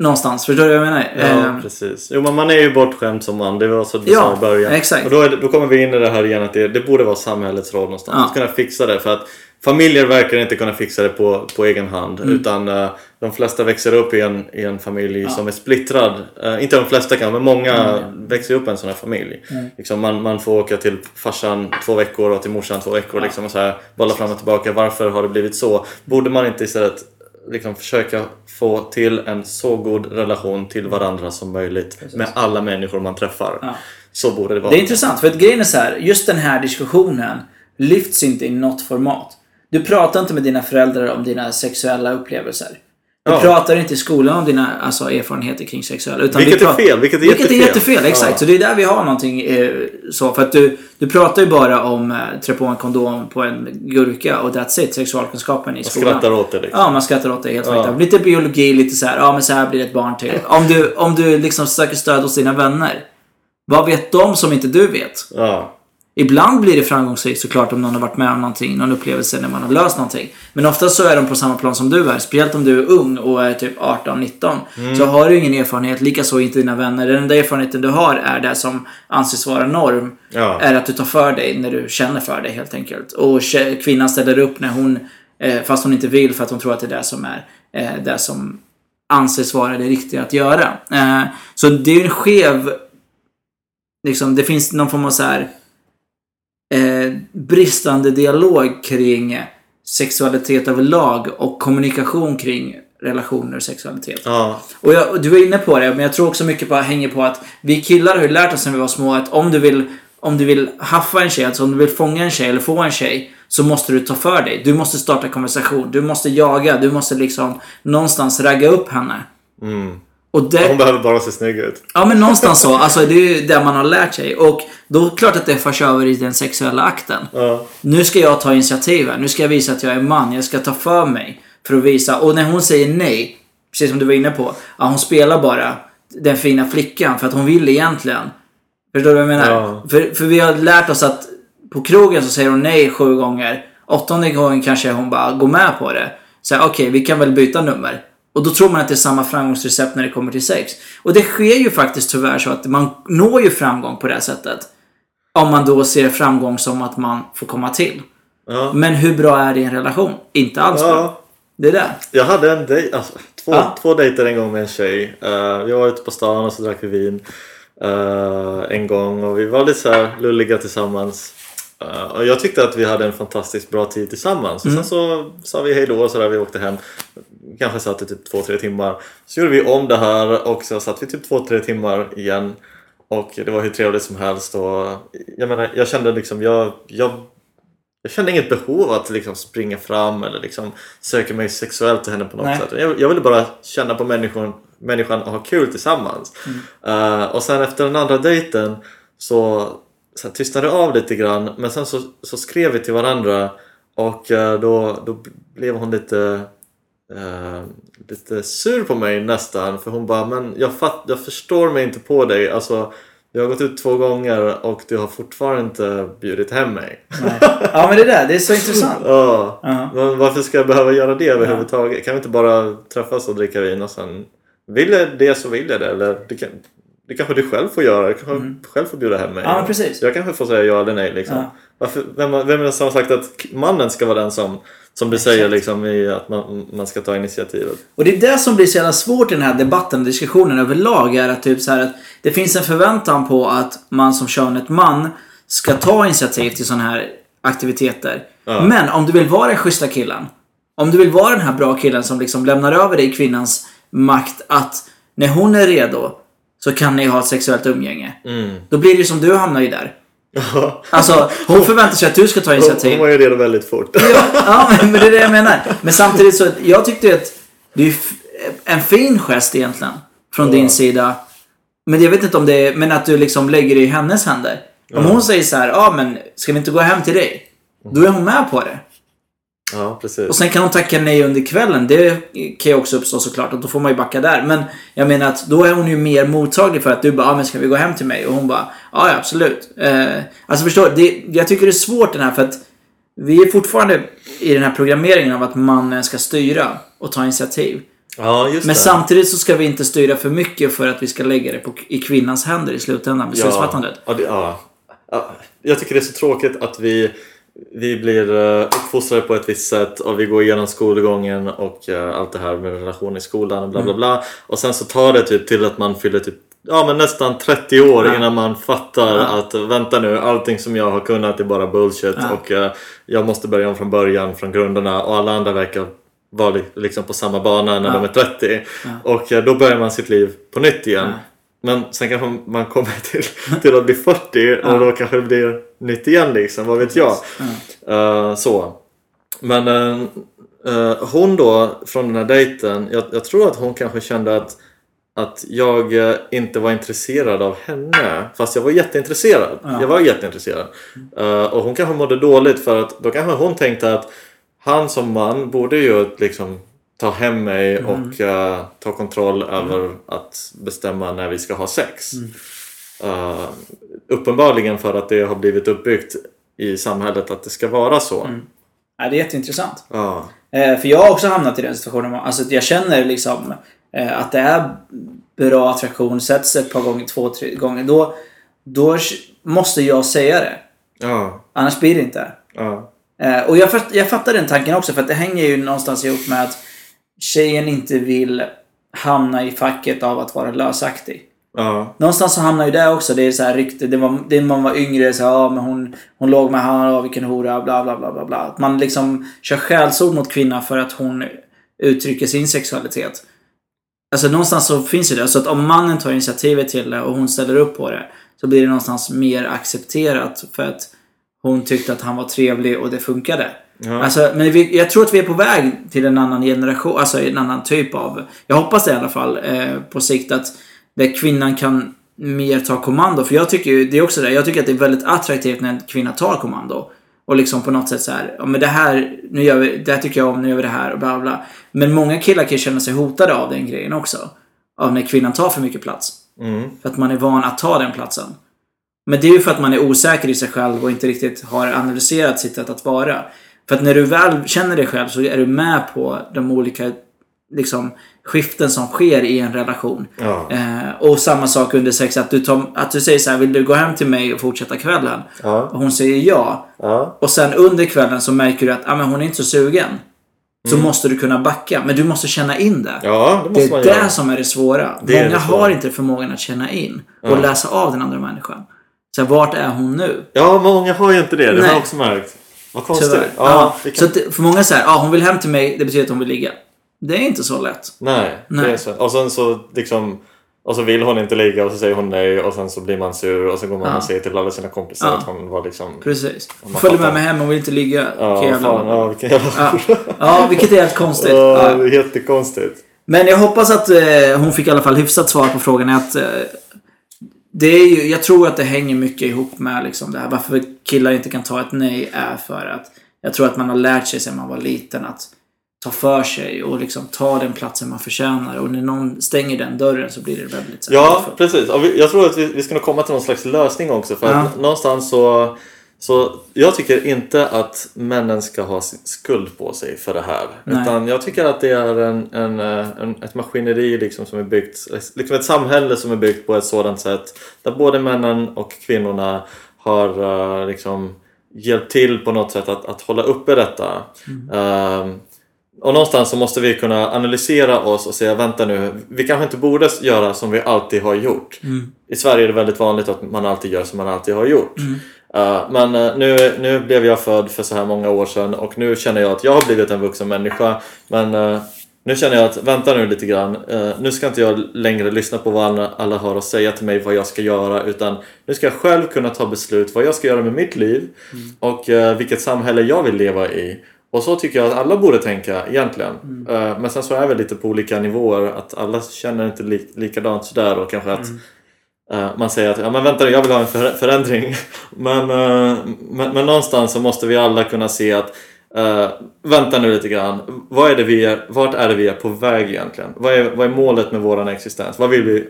Någonstans, förstår du vad jag menar? Ja, Eh, precis. Jo, men man är ju bortskämd som man. Det var så du Ja, sa i början. exakt. Och då, det, då kommer vi in i det här igen att det, det borde vara samhällets roll någonstans. Ja. Att kunna fixa det. För att familjer verkar inte kunna fixa det på, på egen hand. Mm. Utan eh, de flesta växer upp i en, i en familj som är splittrad. Eh, inte de flesta kan, men många Mm. växer upp i en sån här familj. Liksom man, man får åka till farsan två veckor och till morsan två veckor. Liksom, och så här, bolla fram och tillbaka. Varför har det blivit så? Borde man inte istället liksom försöka få till en så god relation till varandra som möjligt med alla människor man träffar. Ja. Så borde det vara. Det är intressant, för att grejen är så här, just den här diskussionen lyfts inte i något format. Du pratar inte med dina föräldrar om dina sexuella upplevelser. Du Ja. pratar inte i skolan om dina alltså, erfarenheter kring sexuella. Utan Vilket vi är pratar- fel, vilket är vilket är jättefel. jättefel, exakt. Ja. Så det är där vi har någonting eh, så. För att du, du pratar ju bara om eh, trä på en kondom på en gurka och that's it. Sexualkunskapen i Jag skolan. skrattar åt det liksom. Ja, man skrattar åt det helt Ja. ja. Lite biologi, lite så här, ja men så här blir ett barn till. Om du, om du liksom söker stöd hos dina vänner. Vad vet de som inte du vet? Ja. Ibland blir det framgångsrikt såklart om någon har varit med om någonting, någon upplevelse när man har löst någonting. Men oftast så är de på samma plan som du är. Speciellt om du är ung och är typ 18-19. Mm. Så har du ingen erfarenhet, likaså inte dina vänner. Den enda erfarenheten du har är det som anses vara norm. Ja. Är att du tar för dig när du känner för dig helt enkelt. Och kvinnan ställer upp när hon, eh, fast hon inte vill för att hon tror att det är det som är eh, det som anses vara det riktiga att göra. Eh, så det är en skev liksom, det finns någon form av så här eh, bristande dialog kring sexualitet överlag och kommunikation kring relationer och sexualitet. Ja. Och, jag, du var inne på det, men jag tror också mycket på hänger på att vi killar har ju lärt oss när vi var små att om du vill om du vill haffa en tjej, alltså om du vill fånga en tjej eller få en tjej så måste du ta för dig. Du måste starta konversation. Du måste jaga. Du måste liksom någonstans ragga upp henne. Mm. Och det, Hon behöver bara se snygg ut. Ja men någonstans så. Alltså det är ju det man har lärt sig. Och då är det klart att det förs över i den sexuella akten. Ja. Nu ska jag ta initiativ här. Nu ska jag visa att jag är man. Jag ska ta för mig. För att visa. Och när hon säger nej. Precis som du var inne på. Ja, hon spelar bara den fina flickan för att hon vill egentligen. Förstår du vad jag menar? Ja. För, för vi har lärt oss att på krogen så säger hon nej sju gånger. Åttonde gången kanske hon bara går med på det. Så okej, vi kan väl byta nummer. Och då tror man att det är samma framgångsrecept när det kommer till sex. Och det sker ju faktiskt tyvärr så att man når ju framgång på det här sättet. Om man då ser framgång som att man får komma till. Ja. Men hur bra är det i en relation? Inte alls bra. ja. Det är det. Jag hade en dejt, alltså, två, Ja. två dejter en gång med en tjej. Uh, vi var ute på stan och så drack vi vin eh, en gång och vi var lite så lulliga tillsammans. Eh, och jag tyckte att vi hade en fantastiskt bra tid tillsammans. Och sen så sa vi hej då och så där, vi åkte hem. Kanske satt i typ två, tre timmar. Så gjorde vi om det här och så satt vi typ två, tre timmar igen. Och det var hur trevligt som helst och jag menar, jag kände liksom, jag, jag jag kände inget behov att liksom springa fram eller liksom söka mig sexuellt till henne på något Nej. sätt. Jag, jag ville bara känna på människan, människan och ha kul tillsammans. Eh, och sen efter den andra dejten så, så här, tystnade av lite grann men sen så, så skrev vi till varandra och eh, då, då blev hon lite eh, lite sur på mig nästan för hon bara men jag, fatt, jag förstår mig inte på dig alltså jag har gått ut två gånger och du har fortfarande inte bjudit hem mig. Nej. Ja men det där, det är så intressant. Ja. Ja. Men varför ska jag behöva göra det överhuvudtaget? Kan vi inte bara träffas och dricka vin och sen... Vill jag det så vill jag det. Eller det, kan, det kanske du själv får göra. Du kanske själv får bjuda hem mig. Mm. Ja, precis. Jag kanske får säga ja eller nej. Liksom. Ja. Varför, vem, vem är det som har sagt att mannen ska vara den som, som du säger liksom, i att man, man ska ta initiativet? Och det är det som blir så jävla svårt i den här debatten och diskussionen överlag. Är att, typ så här att det finns en förväntan på att man som könet man ska ta initiativ till sådana här aktiviteter. Ja. Men om du vill vara den schyssta killen. Om du vill vara den här bra killen som liksom lämnar över dig kvinnans makt att när hon är redo så kan ni ha ett sexuellt umgänge. Mm. Då blir det ju som du hamnar ju där. Ja. Alltså, hon förväntar sig att du ska ta Hon, initiativ. hon ju redo väldigt fort. Ja, ja, men det är det jag menar. Men samtidigt så, jag tyckte att det är en fin gest egentligen. Från Ja. din sida. Men jag vet inte om det är, men att du liksom lägger det i hennes händer. Om hon säger så här, ja men ska vi inte gå hem till dig? Då är hon med på det. Ja, precis. Och sen kan hon tacka nej under kvällen. Det kan ju också uppstå såklart. Och då får man ju backa där. Men jag menar att då är hon ju mer mottaglig för att du bara, ja men ska vi gå hem till mig? Och hon bara, ja ja, absolut. Eh, alltså förstår du? Jag tycker det är svårt den här för att vi är fortfarande i den här programmeringen av att mannen ska styra och ta initiativ. Ja, just Men det. samtidigt så ska vi inte styra för mycket för att vi ska lägga det på, i kvinnans händer i slutändan, beslutsfattandet. Ja, det, ja. ja. Jag tycker det är så tråkigt att vi, vi blir uh, uppfostrade på ett visst sätt och vi går igenom skolgången och uh, allt det här med relationer i skolan och bla bla bla. Och sen så tar det typ till att man fyller typ Ja men nästan 30 år Ja. innan man fattar Ja. att vänta nu, allting som jag har kunnat är bara bullshit Ja. och eh, jag måste börja om från början, från grunderna och alla andra verkar vara li- liksom på samma bana när de är 30. Ja. Och eh, då börjar man sitt liv på nytt igen. Men sen kanske man kommer till, till att bli 40 och då kanske det blir nytt igen liksom, vad vet jag. Ja. Eh, så. Men eh, eh, hon då, från den här dejten, jag, jag tror att hon kanske kände att, att jag inte var intresserad av henne. Fast jag var jätteintresserad. Ja. Jag var jätteintresserad. Eh, och hon kanske mådde dåligt för att då kanske hon tänkte att han som man borde ju liksom ta hem mig Mm. och eh, ta kontroll över att bestämma när vi ska ha sex. Mm. Uppenbarligen för att det har blivit uppbyggt i samhället att det ska vara så. Mm. Ja, det är jätteintressant. Ja. Eh, för jag har också hamnat i den situationen. Alltså jag känner liksom eh, att det är bra attraktion, sätts ett par gånger, två, tre gånger. Då, då måste jag säga det. Ja. Annars blir det inte. Ja. Eh, och jag, jag fattar den tanken också för att det hänger ju någonstans ihop med att tjejen inte vill hamna i facket av att vara lösaktig. Ja. Någonstans så hamnar ju det också. Det är så här rykte. Det var, det man var yngre. Så här, ja, men hon, hon låg med han. Ja, vilken hora. Bla, bla, bla, bla, bla. Att man liksom kör skällsord mot kvinnan för att hon uttrycker sin sexualitet. Alltså någonstans så finns ju det. Så att om mannen tar initiativet till det och hon ställer upp på det. Så blir det någonstans mer accepterat. För att hon tyckte att han var trevlig och det funkade. Ja. Alltså, men vi, jag tror att vi är på väg till en annan generation, alltså en annan typ av... Jag hoppas det i alla fall eh, på sikt att där kvinnan kan mer ta kommando. För jag tycker ju, det är också det, jag tycker att det är väldigt attraktivt när en kvinna tar kommando. Och liksom på något sätt så här, ja men det här, nu gör vi, det här tycker jag om, nu gör vi det här och bla bla. Men många killar kan känna sig hotade av den grejen också. Av när kvinnan tar för mycket plats. Mm. För att man är van att ta den platsen. Men det är ju för att man är osäker i sig själv och inte riktigt har analyserat sitt sätt att vara. För att när du väl känner dig själv så är du med på de olika liksom, skiften som sker i en relation. Ja. Eh, och samma sak under sex, att du, tar, att du säger så här, vill du gå hem till mig och fortsätta kvällen? Ja. Och hon säger ja. Ja. Och sen under kvällen så märker du att ah, men hon är inte så sugen. Så måste du kunna backa. Men du måste känna in det. Mm. Ja, det Det är det som är det svåra. Det Många det svåra. har inte förmågan att känna in och läsa av den andra människan. Så här, vart är hon nu? Ja, många har ju inte det. Det har Nej. jag också märkt. Vad konstigt. Ja, kan... Så för många säger ah, hon vill hem till mig, det betyder att hon vill ligga. Det är inte så lätt. Nej, Nej. det är så. Och sen så liksom... Och så vill hon inte ligga och så säger hon nej och sen så blir man sur och så går man Ja. och säger till alla sina kompisar Ja. att hon var liksom... Precis. Följer med mig hem, hon vill inte ligga. Ja, jävla- fan, ja, vilken jävla Ja. ja, vilket är helt konstigt. Ja, Ja. jättekonstigt. Men jag hoppas att eh, hon fick i alla fall hyfsat svar på frågan. Att, eh, det är ju, jag tror att det hänger mycket ihop med liksom det här. Varför killar inte kan ta ett nej är för att jag tror att man har lärt sig sedan man var liten att ta för sig och liksom ta den platsen man förtjänar. Och när någon stänger den dörren så blir det väldigt så Ja, precis. Och jag tror att vi, vi ska nog komma till någon slags lösning också. För Ja. någonstans så... Så jag tycker inte att männen ska ha skuld på sig för det här. Nej. Utan jag tycker att det är en, en, en, ett maskineri liksom som är byggt, liksom ett samhälle som är byggt på ett sådant sätt där både männen och kvinnorna har eh, liksom hjälpt till på något sätt att, att hålla uppe detta. Ehm, och någonstans så måste vi kunna analysera oss och säga vänta nu, vi kanske inte borde göra som vi alltid har gjort. Mm. I Sverige är det väldigt vanligt att man alltid gör som man alltid har gjort. Uh, men uh, nu, nu blev jag född för så här många år sedan och nu känner jag att jag har blivit en vuxen människa. Men uh, nu känner jag att, vänta nu lite grann. Nu ska inte jag längre lyssna på vad alla, alla har att säga till mig vad jag ska göra. Utan nu ska jag själv kunna ta beslut vad jag ska göra med mitt liv. Och uh, vilket samhälle jag vill leva i. Och så tycker jag att alla borde tänka egentligen. Uh, men sen så är vi lite på olika nivåer. Att alla känner inte li likadant sådär. Och kanske att Eh, man säger att ja, men vänta jag vill ha en för förändring. men, eh, men, men någonstans så måste vi alla kunna se att eh, vänta nu lite grann. Vad är det vi är, vart är det vi är på väg egentligen? Vad är, vad är målet med våran existens? Vad vill vi,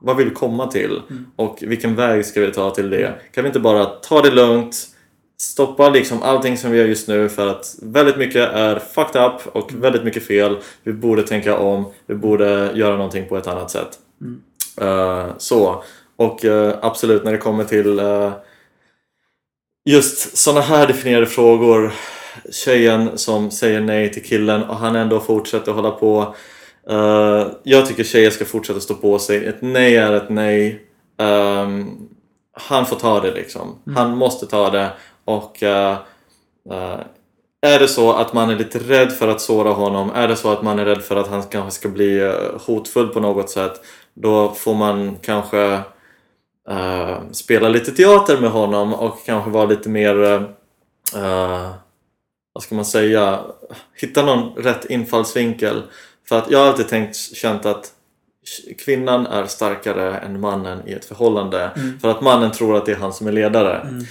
vad vill vi komma till? Och vilken väg ska vi ta till det? Kan vi inte bara ta det lugnt, stoppa liksom allting som vi gör just nu för att väldigt mycket är fucked up och väldigt mycket fel. Vi borde tänka om, vi borde göra någonting på ett annat sätt. Uh, så. Och uh, absolut när det kommer till uh, just sådana här definierade frågor. Tjejen som säger nej till killen och han ändå fortsätter hålla på. jag tycker tjejer ska fortsätta stå på sig. Ett nej är ett nej. Um, han får ta det liksom. Mm. Han måste ta det och uh, uh, är det så att man är lite rädd för att såra honom, är det så att man är rädd för att han kanske ska bli uh, hotfull på något sätt, då får man kanske spela lite teater med honom och kanske vara lite mer, vad ska man säga, hitta någon rätt infallsvinkel. För att jag har alltid tänkt, känt att kvinnan är starkare än mannen i ett förhållande. Mm. För att mannen tror att det är han som är ledare. Mm.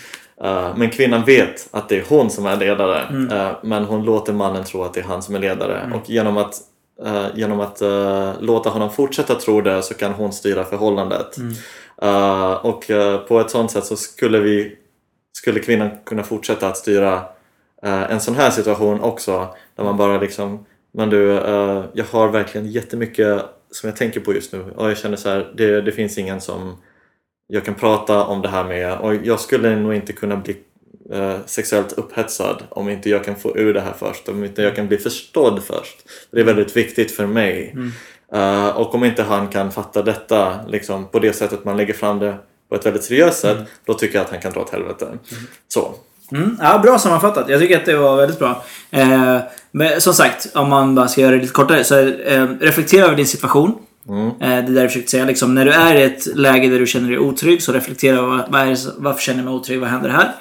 Uh, men kvinnan vet att det är hon som är ledare. Mm. Uh, men hon låter mannen tro att det är han som är ledare. Mm. Och genom att, uh, genom att låta honom fortsätta tro det så kan hon styra förhållandet. Mm. och på ett sånt sätt så skulle, vi, skulle kvinnan kunna fortsätta att styra en sån här situation också. Där man bara liksom, men du, jag har verkligen jättemycket som jag tänker på just nu och jag känner så här, det, det finns ingen som jag kan prata om det här med och jag skulle nog inte kunna bli eh, sexuellt upphetsad om inte jag kan få ur det här först, om inte jag kan bli förstådd först. Det är väldigt viktigt för mig. Mm. Uh, och om inte han kan fatta detta liksom, på det sättet man lägger fram det på ett väldigt seriöst sätt, mm. då tycker jag att han kan dra åt helvete. Mm. Så. Mm, ja, bra sammanfattat. Jag tycker att det var väldigt bra. Eh, men som sagt, om man bara ska göra det lite kortare. Så eh, reflektera över din situation. Mm. Eh, det är där jag försökte säga. Liksom, när du är i ett läge där du känner dig otrygg, så reflektera. Vad, vad är, varför känner jag mig otrygg? Vad händer här?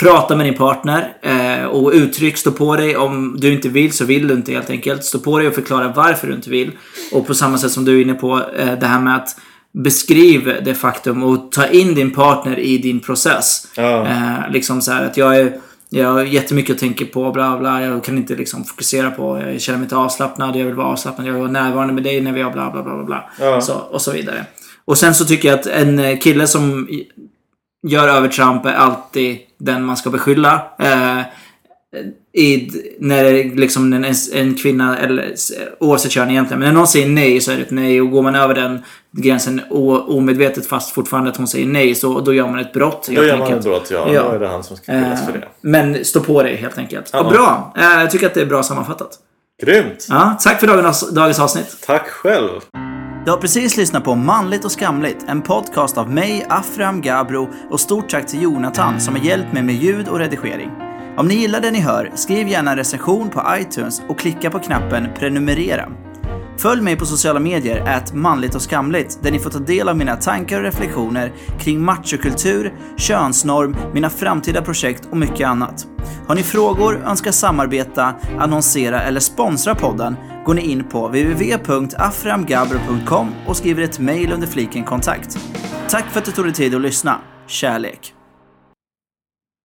Prata med din partner eh, och uttryck, stå på dig. Om du inte vill så vill du inte helt enkelt. Stå på dig och förklara varför du inte vill. Och på samma sätt som du är inne på, eh, det här med att beskriv det faktum och ta in din partner i din process. Ja. Eh, liksom så här att jag är jag har jättemycket att tänka på, bla bla. Jag kan inte liksom fokusera på, jag känner mig inte avslappnad, jag vill vara avslappnad, jag vill vara närvarande med dig när vi har bla bla bla bla. Ja. Så, och så vidare. Och sen så tycker jag att en kille som gör övertramp är alltid den man ska beskylla. Eh, i, när liksom en, en kvinna, eller oavsett kön egentligen, men när någon säger nej så är det ett nej och går man över den gränsen omedvetet fast fortfarande att hon säger nej så då gör man ett brott. Då gör man ett brott, ja. ja. Då är det han som ska skyllas för det. Eh, men stå på dig helt enkelt. Ja. bra! Eh, jag tycker att det är bra sammanfattat. Grymt! Ja, tack för dagens, dagens avsnitt. Tack själv! Du har precis lyssnat på Manligt och skamligt, en podcast av mig, Afram Gabro och stort tack till Jonathan som har hjälpt mig med ljud och redigering. Om ni gillar det ni hör, skriv gärna en recension på iTunes och klicka på knappen prenumerera. Följ mig på sociala medier, ät manligt och skamligt, där ni får ta del av mina tankar och reflektioner kring machokultur, könsnorm, mina framtida projekt och mycket annat. Har ni frågor, önskar samarbeta, annonsera eller sponsra podden går ni in på www.aframgabro.com och skriver ett mail under fliken kontakt. Tack för att du tog dig tid att lyssna. Kärlek!